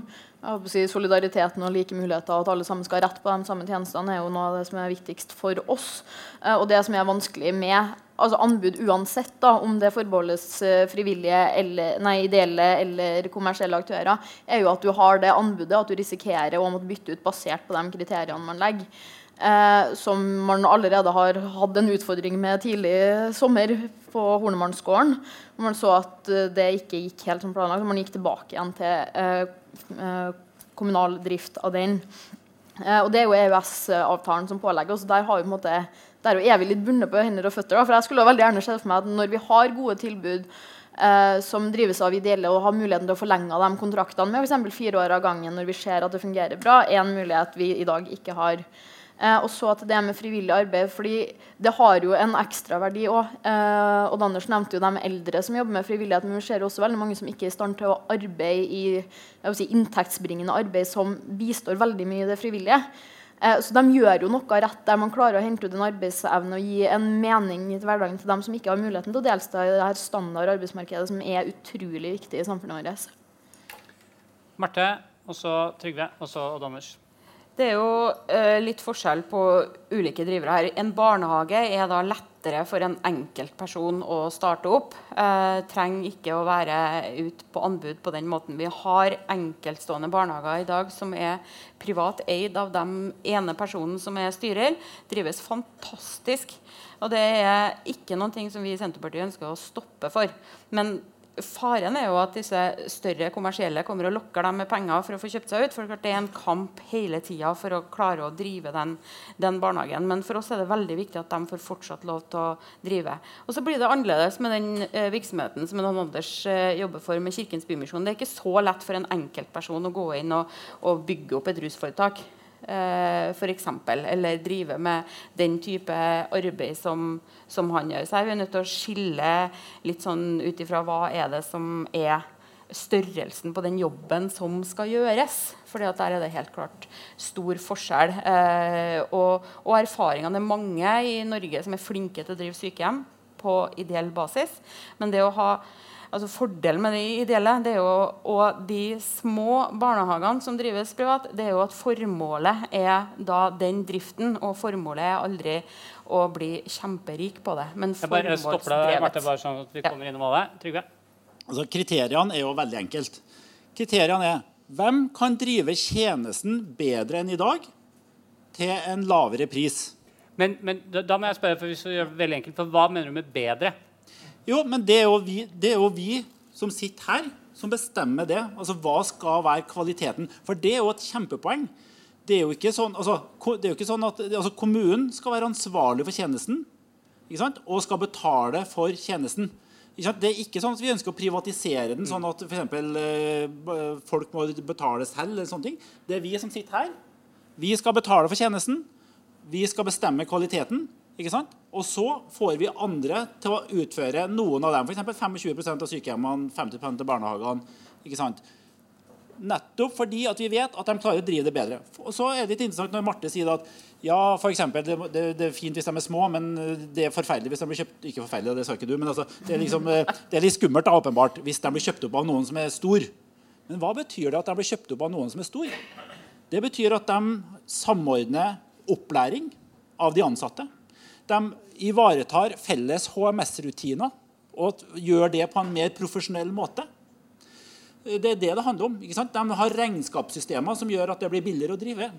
Si, solidariteten og like muligheter, at alle sammen skal ha rett på de samme tjenestene, er jo noe av det som er viktigst for oss. Eh, og det som er vanskelig med altså anbud uansett, da, om det forbeholdes eh, frivillige, eller, nei, ideelle eller kommersielle aktører, er jo at du har det anbudet, at du risikerer å måtte bytte ut basert på de kriteriene man legger. Eh, som man allerede har hatt en utfordring med tidlig sommer på Hornemannsgården. Man så at eh, det ikke gikk helt som planlagt. Man gikk tilbake igjen til eh, eh, kommunal drift av den. Eh, og Det er jo EØS-avtalen som pålegger oss. Der, har vi måte, der er vi litt bundet på hender og føtter. Da. For jeg skulle veldig gjerne se for meg at når vi har gode tilbud eh, som drives av ideelle, og har muligheten til å forlenge de kontraktene med f.eks. fire år av gangen når vi ser at det fungerer bra, er en mulighet vi i dag ikke har. Eh, og så til det med frivillig arbeid. fordi det har jo en ekstraverdi òg. Eh, og Anders nevnte jo de eldre som jobber med frivillighet. Men vi ser også veldig mange som ikke er i stand til å arbeide i si, inntektsbringende arbeid som bistår veldig mye i det frivillige. Eh, så de gjør jo noe rett der man klarer å hente ut en arbeidsevne og gi en mening i hverdagen til dem som ikke har muligheten til å delta i det her standard arbeidsmarkedet, som er utrolig viktig i samfunnet vårt. Marte, og så Trygve, og så Odd Anders. Det er jo uh, litt forskjell på ulike drivere her. En barnehage er da lettere for en enkeltperson å starte opp. Uh, trenger ikke å være ut på anbud på den måten. Vi har enkeltstående barnehager i dag som er privat eid av den ene personen som er styrer. Drives fantastisk. Og det er ikke noe som vi i Senterpartiet ønsker å stoppe for. Men Faren er jo at disse større kommersielle kommer og lokker dem med penger for å få kjøpt seg ut. for Det er en kamp hele tida for å klare å drive den, den, barnehagen. Men for oss er det veldig viktig at de får fortsatt lov til å drive. Og så blir det annerledes med den eh, virksomheten som Anders eh, jobber for med Kirkens Bymisjon. Det er ikke så lett for en enkeltperson å gå inn og, og bygge opp et rusforetak f.eks. Eller drive med den type arbeid som, som han gjør. Så er vi nødt til å skille litt sånn ut ifra hva er det som er størrelsen på den jobben som skal gjøres. For der er det helt klart stor forskjell. Eh, og, og erfaringene er mange i Norge som er flinke til å drive sykehjem på ideell basis. Men det å ha altså Fordelen med de ideelle det er jo, og de små barnehagene som drives privat, det er jo at formålet er da den driften. Og formålet er aldri å bli kjemperik på det. Men formålsdrevet. Jeg bare stopper deg, Marte, bare sånn at vi kommer ja. innom alle. Trygve? Altså, kriteriene er jo veldig enkelt. Kriteriene er hvem kan drive tjenesten bedre enn i dag til en lavere pris? Men, men da, da, må jeg spørre, for hvis vi gjør det veldig enkelt, for Hva mener du med bedre? Jo, men det er jo, vi, er jo vi som sitter her, som bestemmer det. Altså, Hva skal være kvaliteten? For det er jo et kjempepoeng. Det er jo ikke sånn, altså, det er jo ikke sånn at altså, Kommunen skal være ansvarlig for tjenesten og skal betale for tjenesten. Det er ikke sånn at vi ønsker å privatisere den, sånn at eksempel, eh, folk må betale selv. eller sånne ting. Det er vi som sitter her. Vi skal betale for tjenesten. Vi skal bestemme kvaliteten. Ikke sant? Og så får vi andre til å utføre noen av dem. F.eks. 25% av sykehjemmene, 50% av barnehagene. Ikke sant? Nettopp fordi at vi vet at de klarer å drive det bedre. Og så er det litt interessant når Marte sier at ja, for eksempel, det, det, det, er fint hvis de er små, men det er forferdelig hvis de blir kjøpt Ikke forferdelig, det sa ikke du, men altså, det, er liksom, det er litt skummelt da, åpenbart, hvis de blir kjøpt opp av noen som er stor. Men hva betyr det at de blir kjøpt opp av noen som er stor? Det betyr at de samordner opplæring av de ansatte. De ivaretar felles HMS-rutiner og gjør det på en mer profesjonell måte. Det er det det handler om. De har regnskapssystemer som gjør at det blir billigere å drive.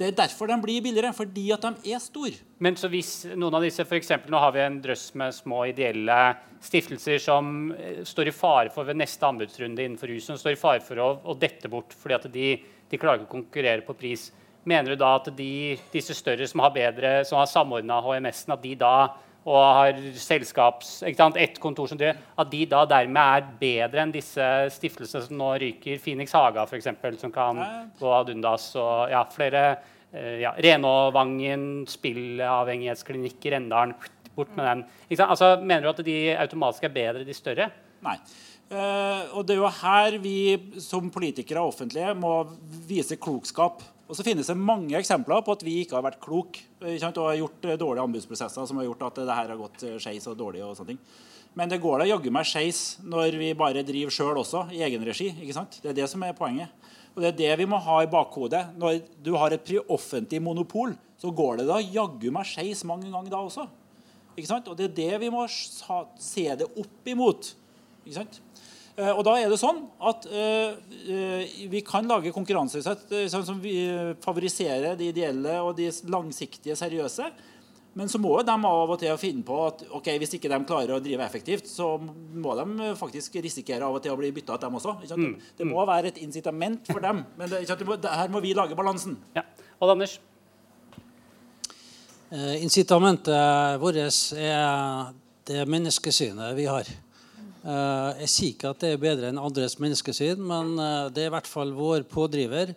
Det er derfor de blir billigere, fordi at de er store. Men så hvis noen av disse, for eksempel, Nå har vi en drøss med små ideelle stiftelser som eh, står i fare for ved neste anbudsrunde innenfor rusen, står i fare for å, å dette bort fordi at de, de klarer ikke å konkurrere på pris. Mener du da at de, disse større som har bedre, som har samordna HMS-en, at de da og har selskaps, sant, ett kontor som driver, at de da dermed er bedre enn disse stiftelsene som nå ryker, Phoenix Haga f.eks., som kan gå ad undas, og ja, flere eh, ja, Renåvangen, spillavhengighetsklinikk i Rendalen, bort med den. Altså, mener du at de automatisk er bedre, de større? Nei. Uh, og det er jo her vi som politikere offentlige må vise klokskap. Og så finnes det mange eksempler på at vi ikke har vært kloke og har gjort eh, dårlige anbudsprosesser som har gjort at det her har gått eh, skeis og dårlig. og sånne ting. Men det går da jaggu meg skeis når vi bare driver sjøl også, i egen regi. ikke sant? Det er det som er poenget. Og det er det vi må ha i bakhodet. Når du har et offentlig monopol, så går det da jaggu meg skeis mange ganger da også. Ikke sant? Og det er det vi må se det opp imot. Ikke sant? Eh, og da er det sånn at uh, vi kan lage konkurranseutsett sånn som vi favoriserer de ideelle og de langsiktige, seriøse. Men så må de av og til finne på at ok, hvis ikke de klarer å drive effektivt, så må de faktisk risikere av og til å bli bytta ut, dem også. Mm. Det må være et incitament for dem. Men det, her må vi lage balansen. Ja. Og Anders? Eh, incitamentet vårt er det menneskesynet vi har. Eh, jeg sier ikke at det er bedre enn andres menneskesyn, men eh, det er i hvert fall vår pådriver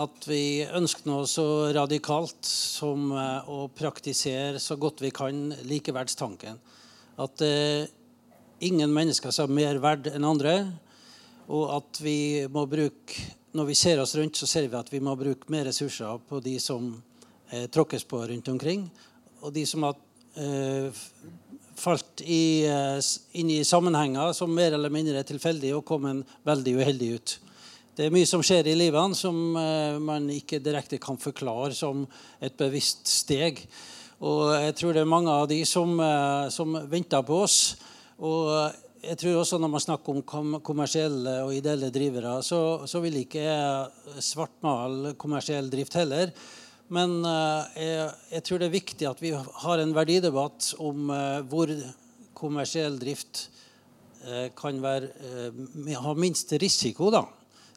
at vi ønsker noe så radikalt som eh, å praktisere så godt vi kan likeverdstanken. At ingen mennesker er mer verd enn andre, og at vi må bruke Når vi ser oss rundt, så ser vi at vi må bruke mer ressurser på de som tråkkes på rundt omkring, og de som har falt i, eh, inn i sammenhenger som mer eller mindre er tilfeldige og kommet veldig uheldig ut. Det er mye som skjer i livet som uh, man ikke direkte kan forklare som et bevisst steg. Og jeg tror det er mange av de som, uh, som venter på oss. Og jeg tror også når man snakker om kommersielle og ideelle drivere, så, så vil ikke jeg svartmale kommersiell drift heller. Men uh, jeg, jeg, tror det er viktig at vi har en verdidebatt om uh, hvor kommersiell drift uh, kan være, ha minst risiko. da.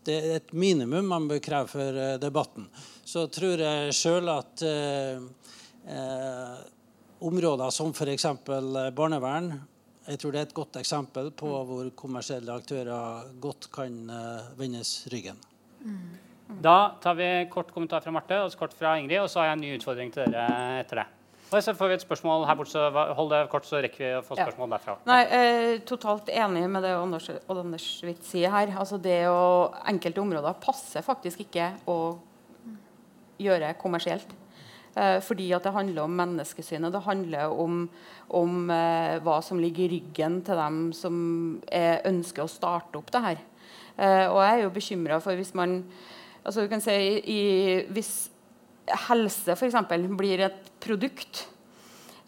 Det er et minimum man bør kreve for debatten. Så tror jeg sjøl at områder som f.eks. barnevern jeg tror det er et godt eksempel på hvor kommersielle aktører godt kan vendes ryggen. Mm. Da tar vi kort kommentar fra Marte og kort fra Ingrid, og så har jeg en ny utfordring til dere etter det. Og så får vi et spørsmål her borte, så Hold det kort, så rekker vi å få spørsmål ja. derfra. Nei, er Totalt enig med det Anders, Anders Witt sier her. Altså det å, Enkelte områder passer faktisk ikke å gjøre kommersielt. Eh, fordi at det handler om menneskesynet. Det handler om, om eh, hva som ligger i ryggen til dem som er, ønsker å starte opp det her. Eh, og jeg er jo bekymra for hvis man altså du kan si i, Hvis helse f.eks. blir et produkt,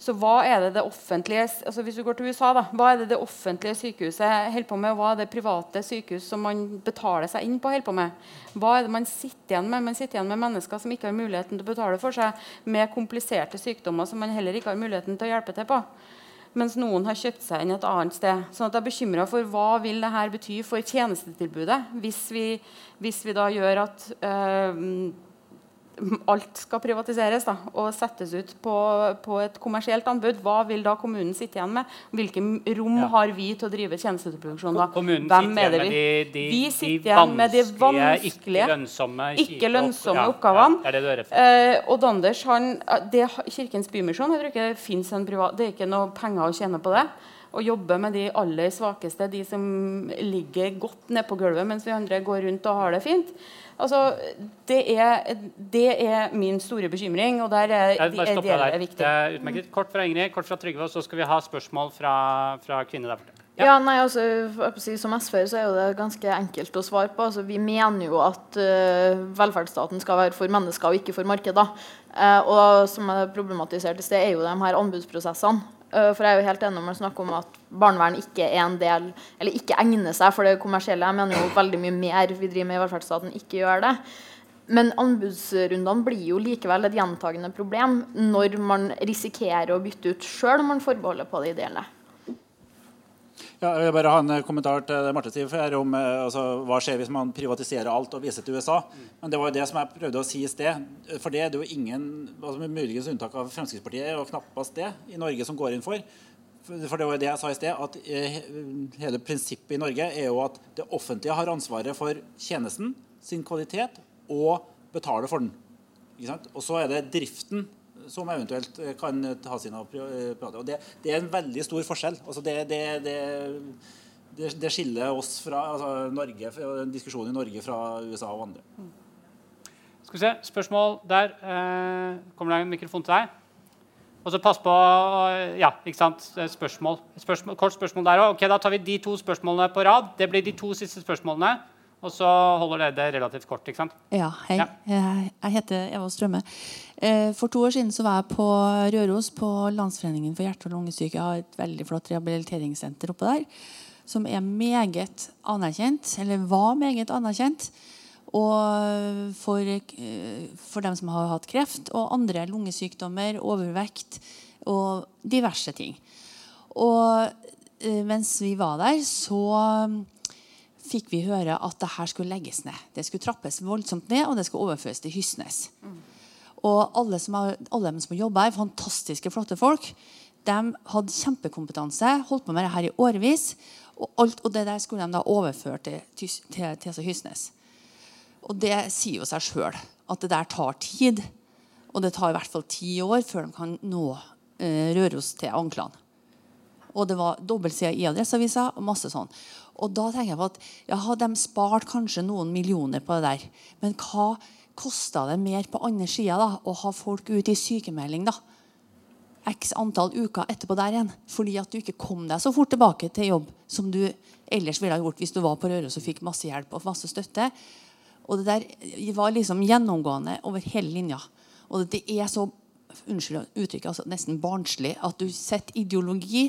så hva er det det offentlige altså hvis du går til USA da, hva er det det offentlige sykehuset holder på med, og hva er det private sykehus som man betaler seg inn på, holder på med? Hva er det man sitter igjen med? Man sitter igjen med mennesker som ikke har muligheten til å betale for seg, med kompliserte sykdommer som man heller ikke har muligheten til å hjelpe til på mens noen har kjøpt seg inn et annet sted. Sånn at jeg er bekymra for hva vil dette bety for tjenestetilbudet hvis vi, hvis vi da gjør at øh, alt skal privatiseres da, og settes ut på, på, et kommersielt anbud, hva vil da kommunen sitte igjen med? Hvilke rom ja. har vi til å drive tjenesteproduksjon da? Kommunen Hvem sitter igjen vi? De, de, vi sitter igjen med de vanskelige, ikke lønnsomme, ikke lønnsomme oppgavene. Ja, det det eh, og Danders, han, det, Kirkens Bymisjon jeg tror ikke det en privat, det er ikke noe penger å tjene på det å jobbe med de aller svakeste, de som ligger godt nedpå gulvet mens vi andre går rundt og har det fint. Altså, det, er, det er min store bekymring, og der er, det er viktig. Utmerket. Kort fra Ingrid, kort fra Trygve, og så skal vi ha spørsmål fra, fra kvinner der borte. Ja. ja. nei, altså, Som SV-er så er jo det ganske enkelt å svare på. Altså, vi mener jo at uh, velferdsstaten skal være for mennesker og ikke for markeder. Uh, og som jeg problematiserte i sted, er jo de her anbudsprosessene. Uh, for jeg er jo helt enig om å snakke om at barnevern ikke er en del Eller ikke egner seg for det kommersielle. Jeg mener jo veldig mye mer vi driver med i velferdsstaten, ikke gjør det. Men anbudsrundene blir jo likevel et gjentagende problem når man risikerer å bytte ut sjøl om man forbeholder på det ideelle. Ja, jeg vil bare ha en eh, kommentar til det Marte sier om eh, altså, hva skjer hvis man privatiserer alt og viser til USA. Men det var jo det som jeg prøvde å si i sted. For det er det jo ingen, altså, med muligens unntak av Fremskrittspartiet, og knappast det i Norge som går inn for. For det var jo det jeg sa i sted, at eh, hele prinsippet i Norge er jo at det offentlige har ansvaret for tjenesten, sin kvalitet, og betaler for den. Og så er det driften som eventuelt eh, kan ta sine eh. Og det, det, er en veldig stor forskjell. Altså det, det, det, skiller oss fra altså Norge, diskusjonen i Norge fra USA og andre. Skal vi se, Spørsmål der. Eh, kommer det en mikrofon til deg? Og så pass på Ja, ikke sant? Spørsmål. spørsmål kort spørsmål der òg. Okay, da tar vi de to spørsmålene på rad. Det blir de to siste spørsmålene. Og så holder dere det relativt kort. ikke sant? Ja, hei. Ja. Jeg heter Eva Strømme. Eh, for to år siden så var jeg på Røros, på Landsforeningen for hjerte- og lungesyke. Jeg har et veldig flott rehabiliteringssenter oppe der. Som er meget anerkjent, eller var meget anerkjent. Og for, eh, for dem som har hatt kreft og andre lungesykdommer, overvekt og diverse ting. Og eh, mens vi var der, så fikk vi høre at det her skulle legges ned. Det skulle trappes voldsomt ned, og det skulle overføres til Hysnes. Og alle som har, alle som har jobba her, fantastiske, flotte folk, de hadde kjempekompetanse, holdt på med det her i årevis. Og, alt, og det der skulle de da overføre til, til, til, til Hysnes. Og det sier jo seg sjøl at det der tar tid. Og det tar i hvert fall ti år før de kan nå eh, Røros til anklene. Og det var dobbeltsida i Adresseavisa og masse sånn. Og da tenker jeg på at ja, de spart kanskje noen millioner på det der. Men hva kosta det mer på andre sida å ha folk ut i sykemelding? da? X antall uker etterpå der igjen. Fordi at du ikke kom deg så fort tilbake til jobb som du ellers ville ha gjort hvis du var på Røros og fikk masse hjelp og masse støtte. Og det der var liksom gjennomgående over hele linja. Og det er så unnskyld uttrykket, altså nesten barnslig at du setter ideologi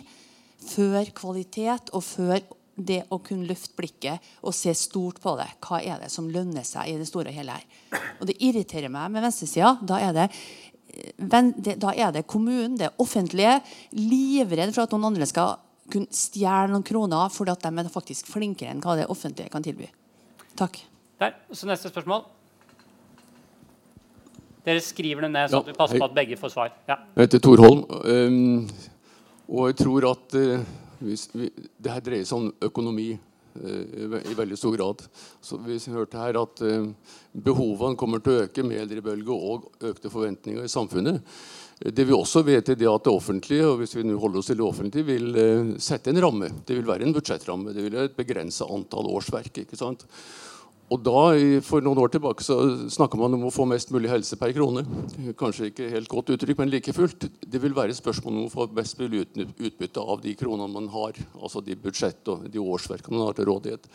før kvalitet og før det å kunne løfte blikket og se stort på det. Hva er det som lønner seg i det store og hele her? Og det irriterer meg med venstresida. Da er det da er det kommunen, det offentlige, livredd for at noen andre skal kunne stjele noen kroner fordi at de er faktisk flinkere enn hva det offentlige kan tilby. Takk. Der, så Neste spørsmål. Dere skriver det ned, så ja, vi passer på at begge får svar. Ja. Jeg heter Tor Holm, um, og jeg tror at uh, hvis vi, det her dreier seg om økonomi eh, i veldig stor grad. Så Vi hørte her at eh, behovene kommer til å øke med eldrebølge og økte forventninger i samfunnet. Det vi også vet er at det offentlige og hvis vi nå holder oss til det offentlige, vil eh, sette en ramme. Det vil være en budsjettramme. Det vil være et begrensa antall årsverk. ikke sant? Og da, For noen år tilbake så snakka man om å få mest mulig helse per krone. Kanskje ikke helt godt uttrykk, men like fullt. Det vil være spørsmål om å få best mulig utbytte av de kronene man har. Altså de budsjett og de årsverkene man har til rådighet.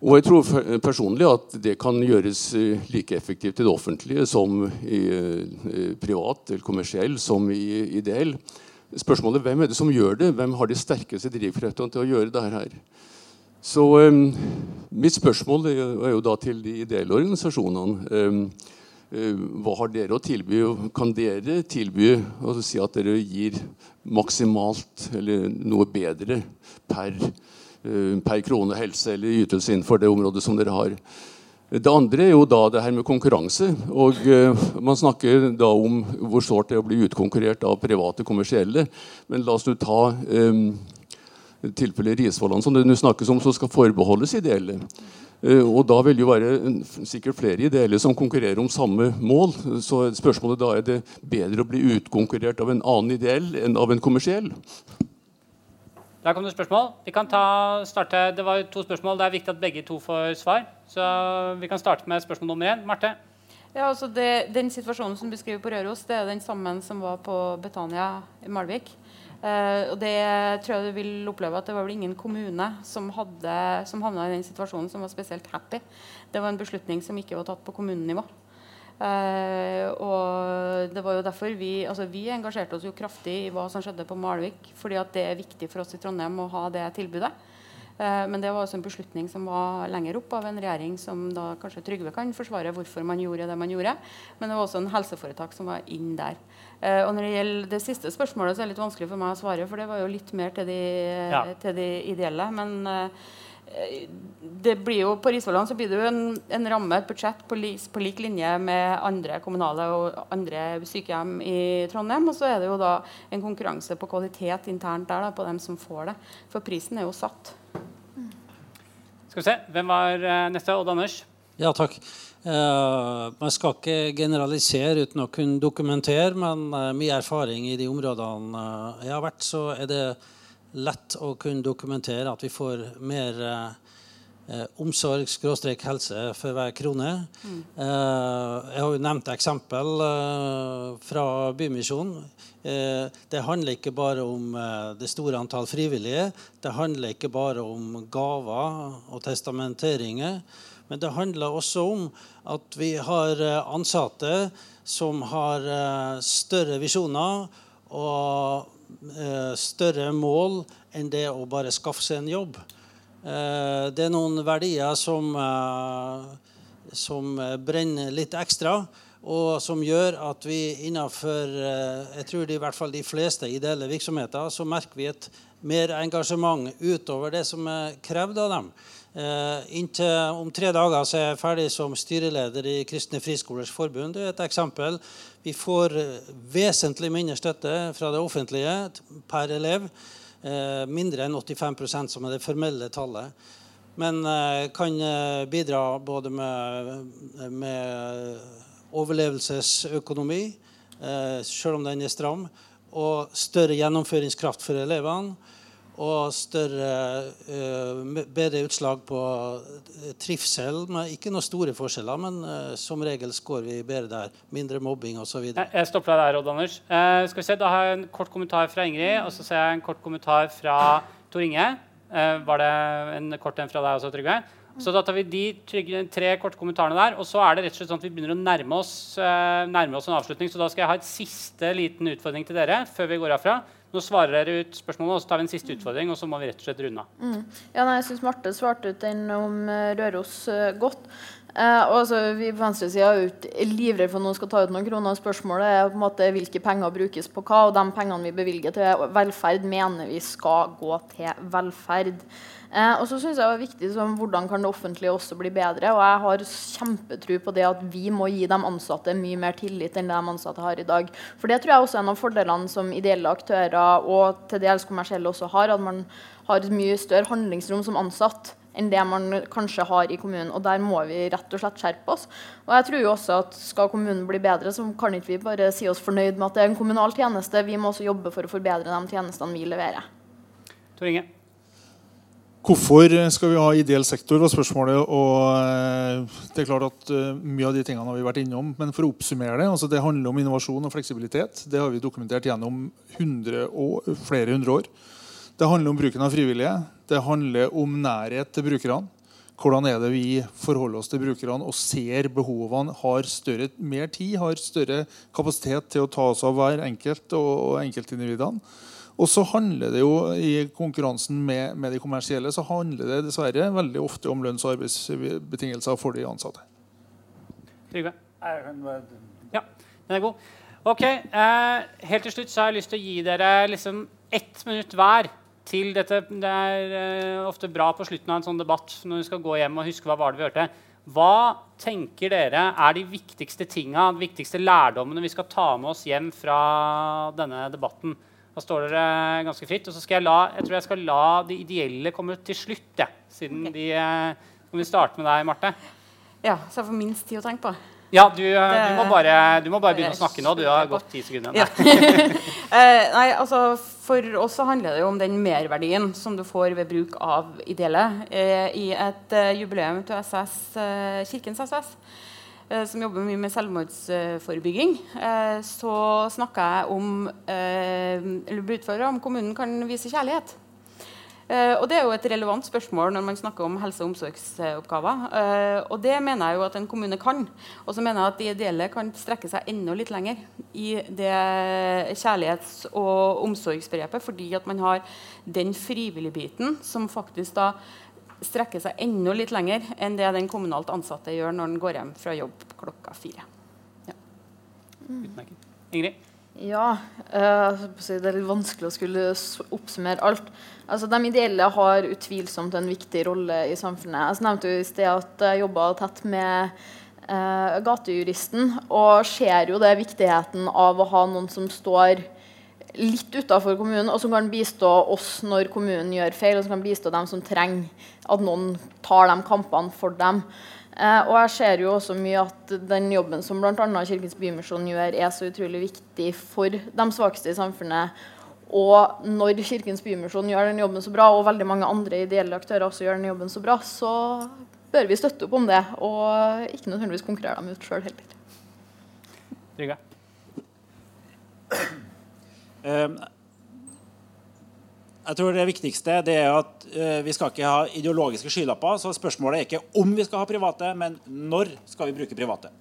Og jeg tror personlig at det kan gjøres eh, like effektivt i det offentlige som i eh, privat eller kommersiell som i ideell. Spørsmålet hvem er det som gjør det? Hvem har de sterkeste drivkreftene til å gjøre det her? Så um, mitt spørsmål er jo da til de ideelle organisasjonene. Um, hva har dere å tilby? Kan dere tilby å si at dere gir maksimalt eller noe bedre per, per krone helse eller ytelse innenfor det området som dere har? Det andre er jo da det her med konkurranse. og Man snakker da om hvor sårt det er å bli utkonkurrert av private kommersielle. Men la oss nå ta um, tilfellet Risvollan som det nå snakkes om, som skal forbeholdes ideelle. Eh, og Da vil det jo være sikkert flere ideelle som konkurrerer om samme mål. Så spørsmålet da er det bedre å bli utkonkurrert av en annen ideell enn av en kommersiell? Der kom det spørsmål. Vi kan ta, starte, Det var to spørsmål. Det er viktig at begge to får svar. Så vi kan starte med spørsmål nummer én. Marte? Ja, altså det, Den situasjonen som du beskriver på Røros, det er den samme som var på Betania i Malvik. Uh, og det tror jeg du vil oppleve at det var vel ingen kommune som, hadde, som havna i den situasjonen som var spesielt happy. Det var en beslutning som ikke var tatt på kommunenivå. Uh, og det var jo derfor vi, altså vi engasjerte oss jo kraftig i hva som skjedde på Malvik. fordi at det er viktig for oss i Trondheim å ha det tilbudet. Uh, men det var også en beslutning som var lenger opp av en regjering som da kanskje Trygve kan forsvare hvorfor man gjorde det man gjorde. Men det var også en helseforetak som var inn der. Uh, og når det gjelder det siste spørsmålet, så er det litt vanskelig for meg å svare, for det var jo litt mer til de, ja. til de ideelle. men det blir jo, På Risvollan så blir det jo en, en ramme, et budsjett, på, li, på, lik linje med andre kommunale og andre sykehjem i Trondheim. Og så er det jo da en konkurranse på kvalitet internt der da, på dem som får det. For prisen er jo satt. Skal vi se, Hvem var uh, neste? Odd Anders? Ja, takk. Uh, man skal ikke generalisere uten å kunne dokumentere, men uh, mye erfaring i de områdene jeg har vært, så er det lett å kunne dokumentere at vi får mer eh, omsorg-helse for hver krone. Mm. Eh, jeg har jo nevnt eksempel eh, fra Bymisjonen. Eh, det handler ikke bare om eh, det store antall frivillige. Det handler ikke bare om gaver og testamenteringer. Men det handler også om at vi har eh, ansatte som har større visjoner og større mål enn det å bare skaffe seg en jobb. Eh, det er noen verdier som, eh, som brenner litt ekstra, og som gjør at vi innenfor jeg tror det i hvert fall de fleste ideelle virksomheter så merker vi et mer engasjement utover det som er krevd av dem. Eh, inntil om tre dager så er jeg ferdig som styreleder i Kristne Friskolers Forbund. Det er et eksempel. Vi får eh, vesentlig mindre støtte fra det offentlige per elev. Eh, mindre enn 85% som er det formelle tallet. Men eh, kan eh, bidra både med, med overlevelsesøkonomi, selv om den er stram, og større gjennomføringskraft for elevene og større, uh, bedre utslag på eh, trivsel. Men ikke noen store forskjeller, men uh, som regel scorer vi bedre der. Mindre mobbing osv. Jeg, stopper deg der, Odd Anders. Skal vi se, Da har jeg en kort kommentar fra Ingrid, og så ser jeg en kort kommentar fra Tor Inge. Var det en kort en fra deg også, Trygve? Så da tar vi de tre korte kommentarene der. Og så er det rett og slett sånn at vi begynner å nærme oss, nærme oss en avslutning. Så da skal jeg ha et siste liten utfordring til dere før vi går herfra. Nå svarer dere ut spørsmålet, og så tar vi en siste utfordring. og så må vi rett og slett runde mm. Ja, nei, Jeg syns Marte svarte ut den om uh, Røros uh, godt. Eh, og altså, Vi på venstresida er jo livredde for at noen skal ta ut noen kroner. Spørsmålet er på en måte hvilke penger brukes på hva. Og de pengene vi bevilger til velferd, mener vi skal gå til velferd. Eh, og så synes jeg det er viktig som, Hvordan kan det offentlige også bli bedre? Og jeg har kjempetro på det at vi må gi de ansatte mye mer tillit enn det de ansatte har i dag. For det tror jeg også er en av fordelene som ideelle aktører og til dels kommersielle også har. At man har et mye større handlingsrom som ansatt enn det man kanskje har i kommunen. Og der må vi rett og slett skjerpe oss. Og jeg tror jo også at skal kommunen bli bedre, så kan ikke vi bare si oss fornøyd med at det er en kommunal tjeneste. Vi må også jobbe for å forbedre de tjenestene vi leverer. Tor. Hvorfor skal vi ha ideell sektor, var spørsmålet. og eh, det er klart at eh, Mye av de tingene har vi vært innom. Men for å oppsummere det altså det handler om innovasjon og fleksibilitet. Det har vi dokumentert gjennom 100 år, flere hundre år. Det handler om bruken av frivillige. Det handler om nærhet til brukerne. Hvordan er det vi forholder oss til brukerne og ser behovene, har større, mer tid, har større kapasitet til å ta oss av hver enkelt og enkeltindividene. Og så handler det jo i konkurransen med, med, de kommersielle så handler det dessverre veldig ofte om lønns- og arbeidsbetingelser for de ansatte. Trygve? Ja, den er god. Ok, eh, Helt til slutt så har jeg lyst til å gi dere liksom ett minutt hver til dette. Det er eh, ofte bra på slutten av en sånn debatt når vi skal gå hjem og huske hva var det vi hørte. Hva tenker dere er de viktigste tinga, de viktigste lærdommene vi skal ta med oss hjem fra denne debatten? Da står dere ganske fritt. Og så skal jeg la jeg tror jeg skal la de ideelle komme til slutt. Ja, siden okay. de eh, Kan vi starte med deg, Marte? Ja, så jeg får minst tid å tenke på. Ja, du, eh, du, må, bare, du må, bare, begynne å snakke nå. Du har gått ti sekunder. Ja. eh, nei, altså, for oss så handler det jo om den merverdien som du får ved bruk av ideelle. Eh, I et jubileum til SS, Kirkens SS som jobber mye med selvmordsforebygging, eh, så snakka jeg om eh, eller ble utfordra om kommunen kan vise kjærlighet. Og Det er jo et relevant spørsmål når man snakker om helse- og omsorgsoppgaver. Og Det mener jeg jo at en kommune kan. Og så mener jeg at de ideelle kan strekke seg enda litt lenger i det kjærlighets- og omsorgsbegrepet, fordi at man har den frivillige biten som faktisk da strekker seg enda litt lenger enn det den kommunalt ansatte gjør når den går hjem fra jobb klokka fire. Ja. Ingrid? Ja, uh, det er litt vanskelig å skulle oppsummere alt. Altså, de ideelle har utvilsomt en viktig rolle i samfunnet. Jeg nevnte jo i sted at jeg jobba tett med uh, gatejuristen, og ser jo det viktigheten av å ha noen som står litt utafor kommunen, og som kan bistå oss når kommunen gjør feil, og som kan bistå dem som trenger at noen tar de kampene for dem. Eh, og jeg ser jo også mye at den jobben som bl.a. Kirkens Bymisjon gjør, er så utrolig viktig for de svakeste i samfunnet. Og når Kirkens Bymisjon gjør den jobben så bra, og veldig mange andre ideelle aktører også gjør den jobben så bra, så bør vi støtte opp om det, og ikke nødvendigvis konkurrere dem ut sjøl heller. Trygve? Um, jeg tror Det viktigste det er at uh, vi skal ikke ha ideologiske skylapper. så Spørsmålet er ikke om vi skal ha private, men når skal vi bruke private.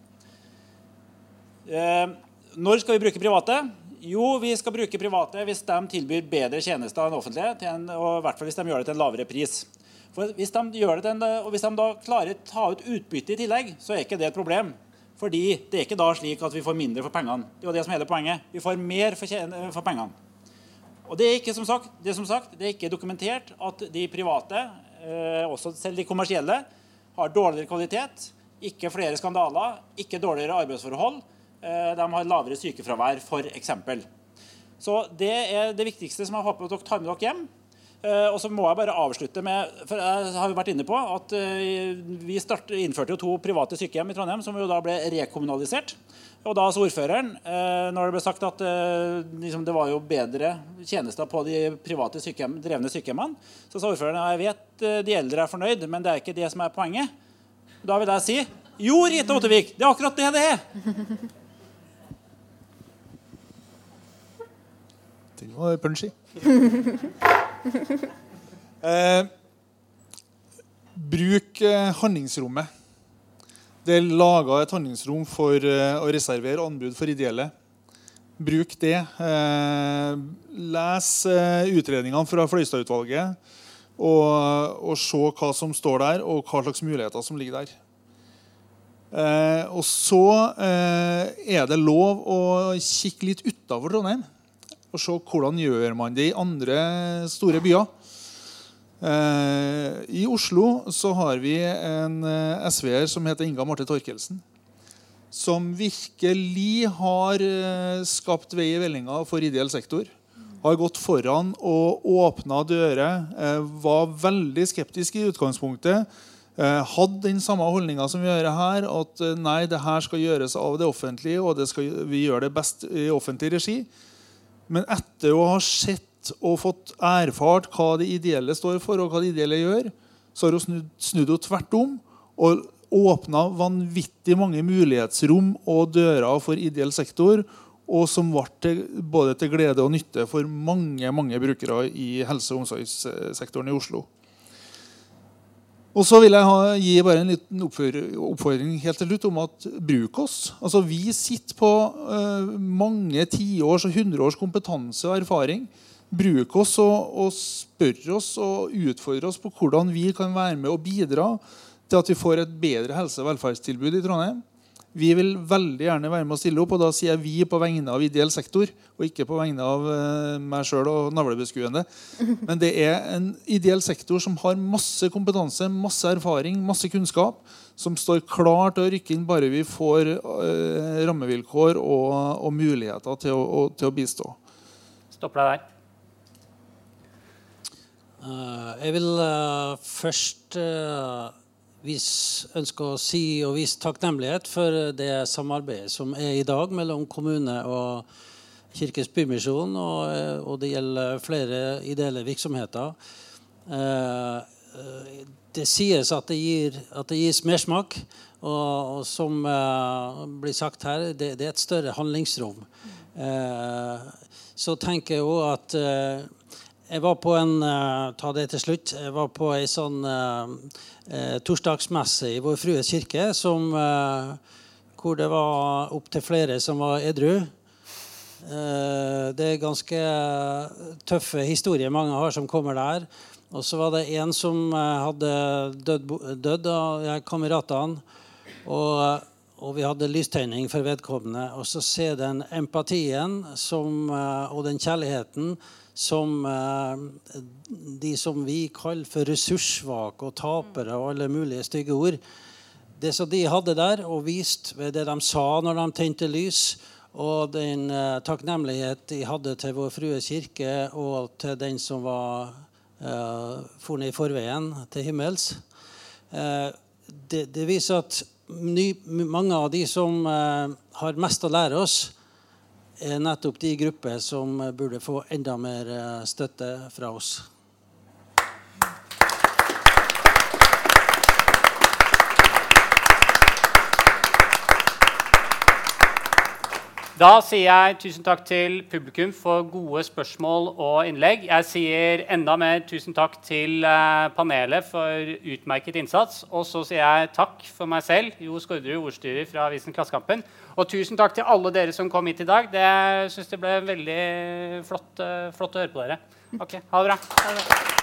Uh, når skal vi bruke private? Jo, vi skal bruke private hvis de tilbyr bedre tjenester enn offentlige. En, og i hvert fall hvis de gjør det til en lavere pris. For hvis de, gjør det en, og hvis de da klarer å ta ut utbytte i tillegg, så er ikke det et problem. Fordi det er ikke da slik at vi får mindre for pengene. Det er jo det som er det poenget. Vi får mer for, for pengene. Og det er ikke som sagt, det, som sagt, det er ikke dokumentert at de private, eh, også selv de kommersielle, har dårligere kvalitet, ikke flere skandaler, ikke dårligere arbeidsforhold. Eh, de har lavere sykefravær, f.eks. Så det er det viktigste som jeg håper at dere tar med dere hjem. Uh, og så må jeg bare avslutte med for Jeg har jo vært inne på at uh, vi start, innførte jo to private sykehjem i Trondheim som jo da ble rekommunalisert. Og da sa ordføreren, uh, når det ble sagt at liksom det var jo bedre tjenester på de private sykehjem, drevne sykehjemmene, så sa ordføreren at jeg vet de eldre er fornøyd, men det er ikke det som er poenget. Da vil jeg si jo, Rita Ottervik, det er akkurat det det er. Den var punchy. eh, bruk eh, handlingsrommet. Det er laga et handlingsrom for eh, å reservere anbud for ideelle. Bruk det. Eh, les eh, utredningene fra Fløystad-utvalget og, og, se hva som står der, og hva slags muligheter som ligger der. Eh, og så er det lov å kikke litt utafor Trondheim og se hvordan gjør man det i andre store byer. Eh, I Oslo så har vi en eh, SV-er som heter Inga Marte Torkelsen. Som virkelig har eh, skapt vei i vellinga for ideell sektor. Har gått foran og åpna dører. Var veldig skeptisk i utgangspunktet. Hadde den samme holdninga som vi gjør her, at nei, det her skal gjøres av det offentlige, og skal, vi gjør det best i offentlig regi. Men etter å ha sett og fått erfart hva det ideelle står for, og hva det ideelle gjør, så har hun snudd, snudd henne tvert om og åpna vanvittig mange mulighetsrom og dører for ideell sektor, og som ble både til glede og nytte for mange mange brukere i helse- og omsorgssektoren i Oslo. Og så vil jeg ha, gi bare en liten oppfordring helt til slutt om at bruk oss. Altså, vi sitter på uh, mange tiårs og hundreårs kompetanse og erfaring. Bruk oss og, og spør oss og utfordre oss på hvordan vi kan være med og bidra til at vi får et bedre helse- og velferdstilbud i Trondheim. Vi vil veldig gjerne være med å stille opp, og da sier jeg vi på vegne av ideell sektor. Og ikke på vegne av uh, meg sjøl og navlebeskuende. Men det er en ideell sektor som har masse kompetanse, masse erfaring, masse kunnskap. Som står klar til å rykke inn bare vi får uh, rammevilkår og, og, muligheter til å, og, til å bistå. Stopper deg der. Uh, jeg vil først vis, ønsker å si og vise takknemlighet for det samarbeidet som er i dag mellom kommune og Kirkens Bymisjon, og, og det gjelder flere ideelle virksomheter. Eh, det sies at det, gir, at det gis mersmak. Og, og som uh, blir sagt her, det, det, er et større handlingsrom. Så tenker jeg òg at jeg var på en uh, ta det til slutt, jeg var på ei sånn uh, torsdagsmesse i Vår Frues kirke som, hvor det var opptil flere som var edru. det er ganske tøffe historier mange har som kommer der. Og så var det en som hadde dødd, dødd av kameratene. Og, og, vi hadde lystegning for vedkommende. Og så ser den empatien som, og den kjærligheten som eh, de som vi kaller for ressurssvake og tapere og alle mulige stygge ord. Det som de hadde der, og vist ved det de sa når de tente lys, og den eh, takknemlighet de hadde til Vår Frue kirke og til den som var eh, for ned i forveien til himmels, eh, det, det, viser at ny, mange av de som eh, har mest å lære oss, er nettopp de grupper som burde få enda mer eh, støtte fra oss. Da sier jeg tusen takk til publikum for gode spørsmål og innlegg. Jeg sier enda mer tusen takk til eh, panelet for utmerket innsats. Og så sier jeg takk for meg selv, Jo Skårderud, ordstyrer fra avisen Klassekampen. Og tusen takk til alle dere som kom hit i dag. Det syns det ble veldig flott, eh, flott å høre på dere. Ok, ha det bra.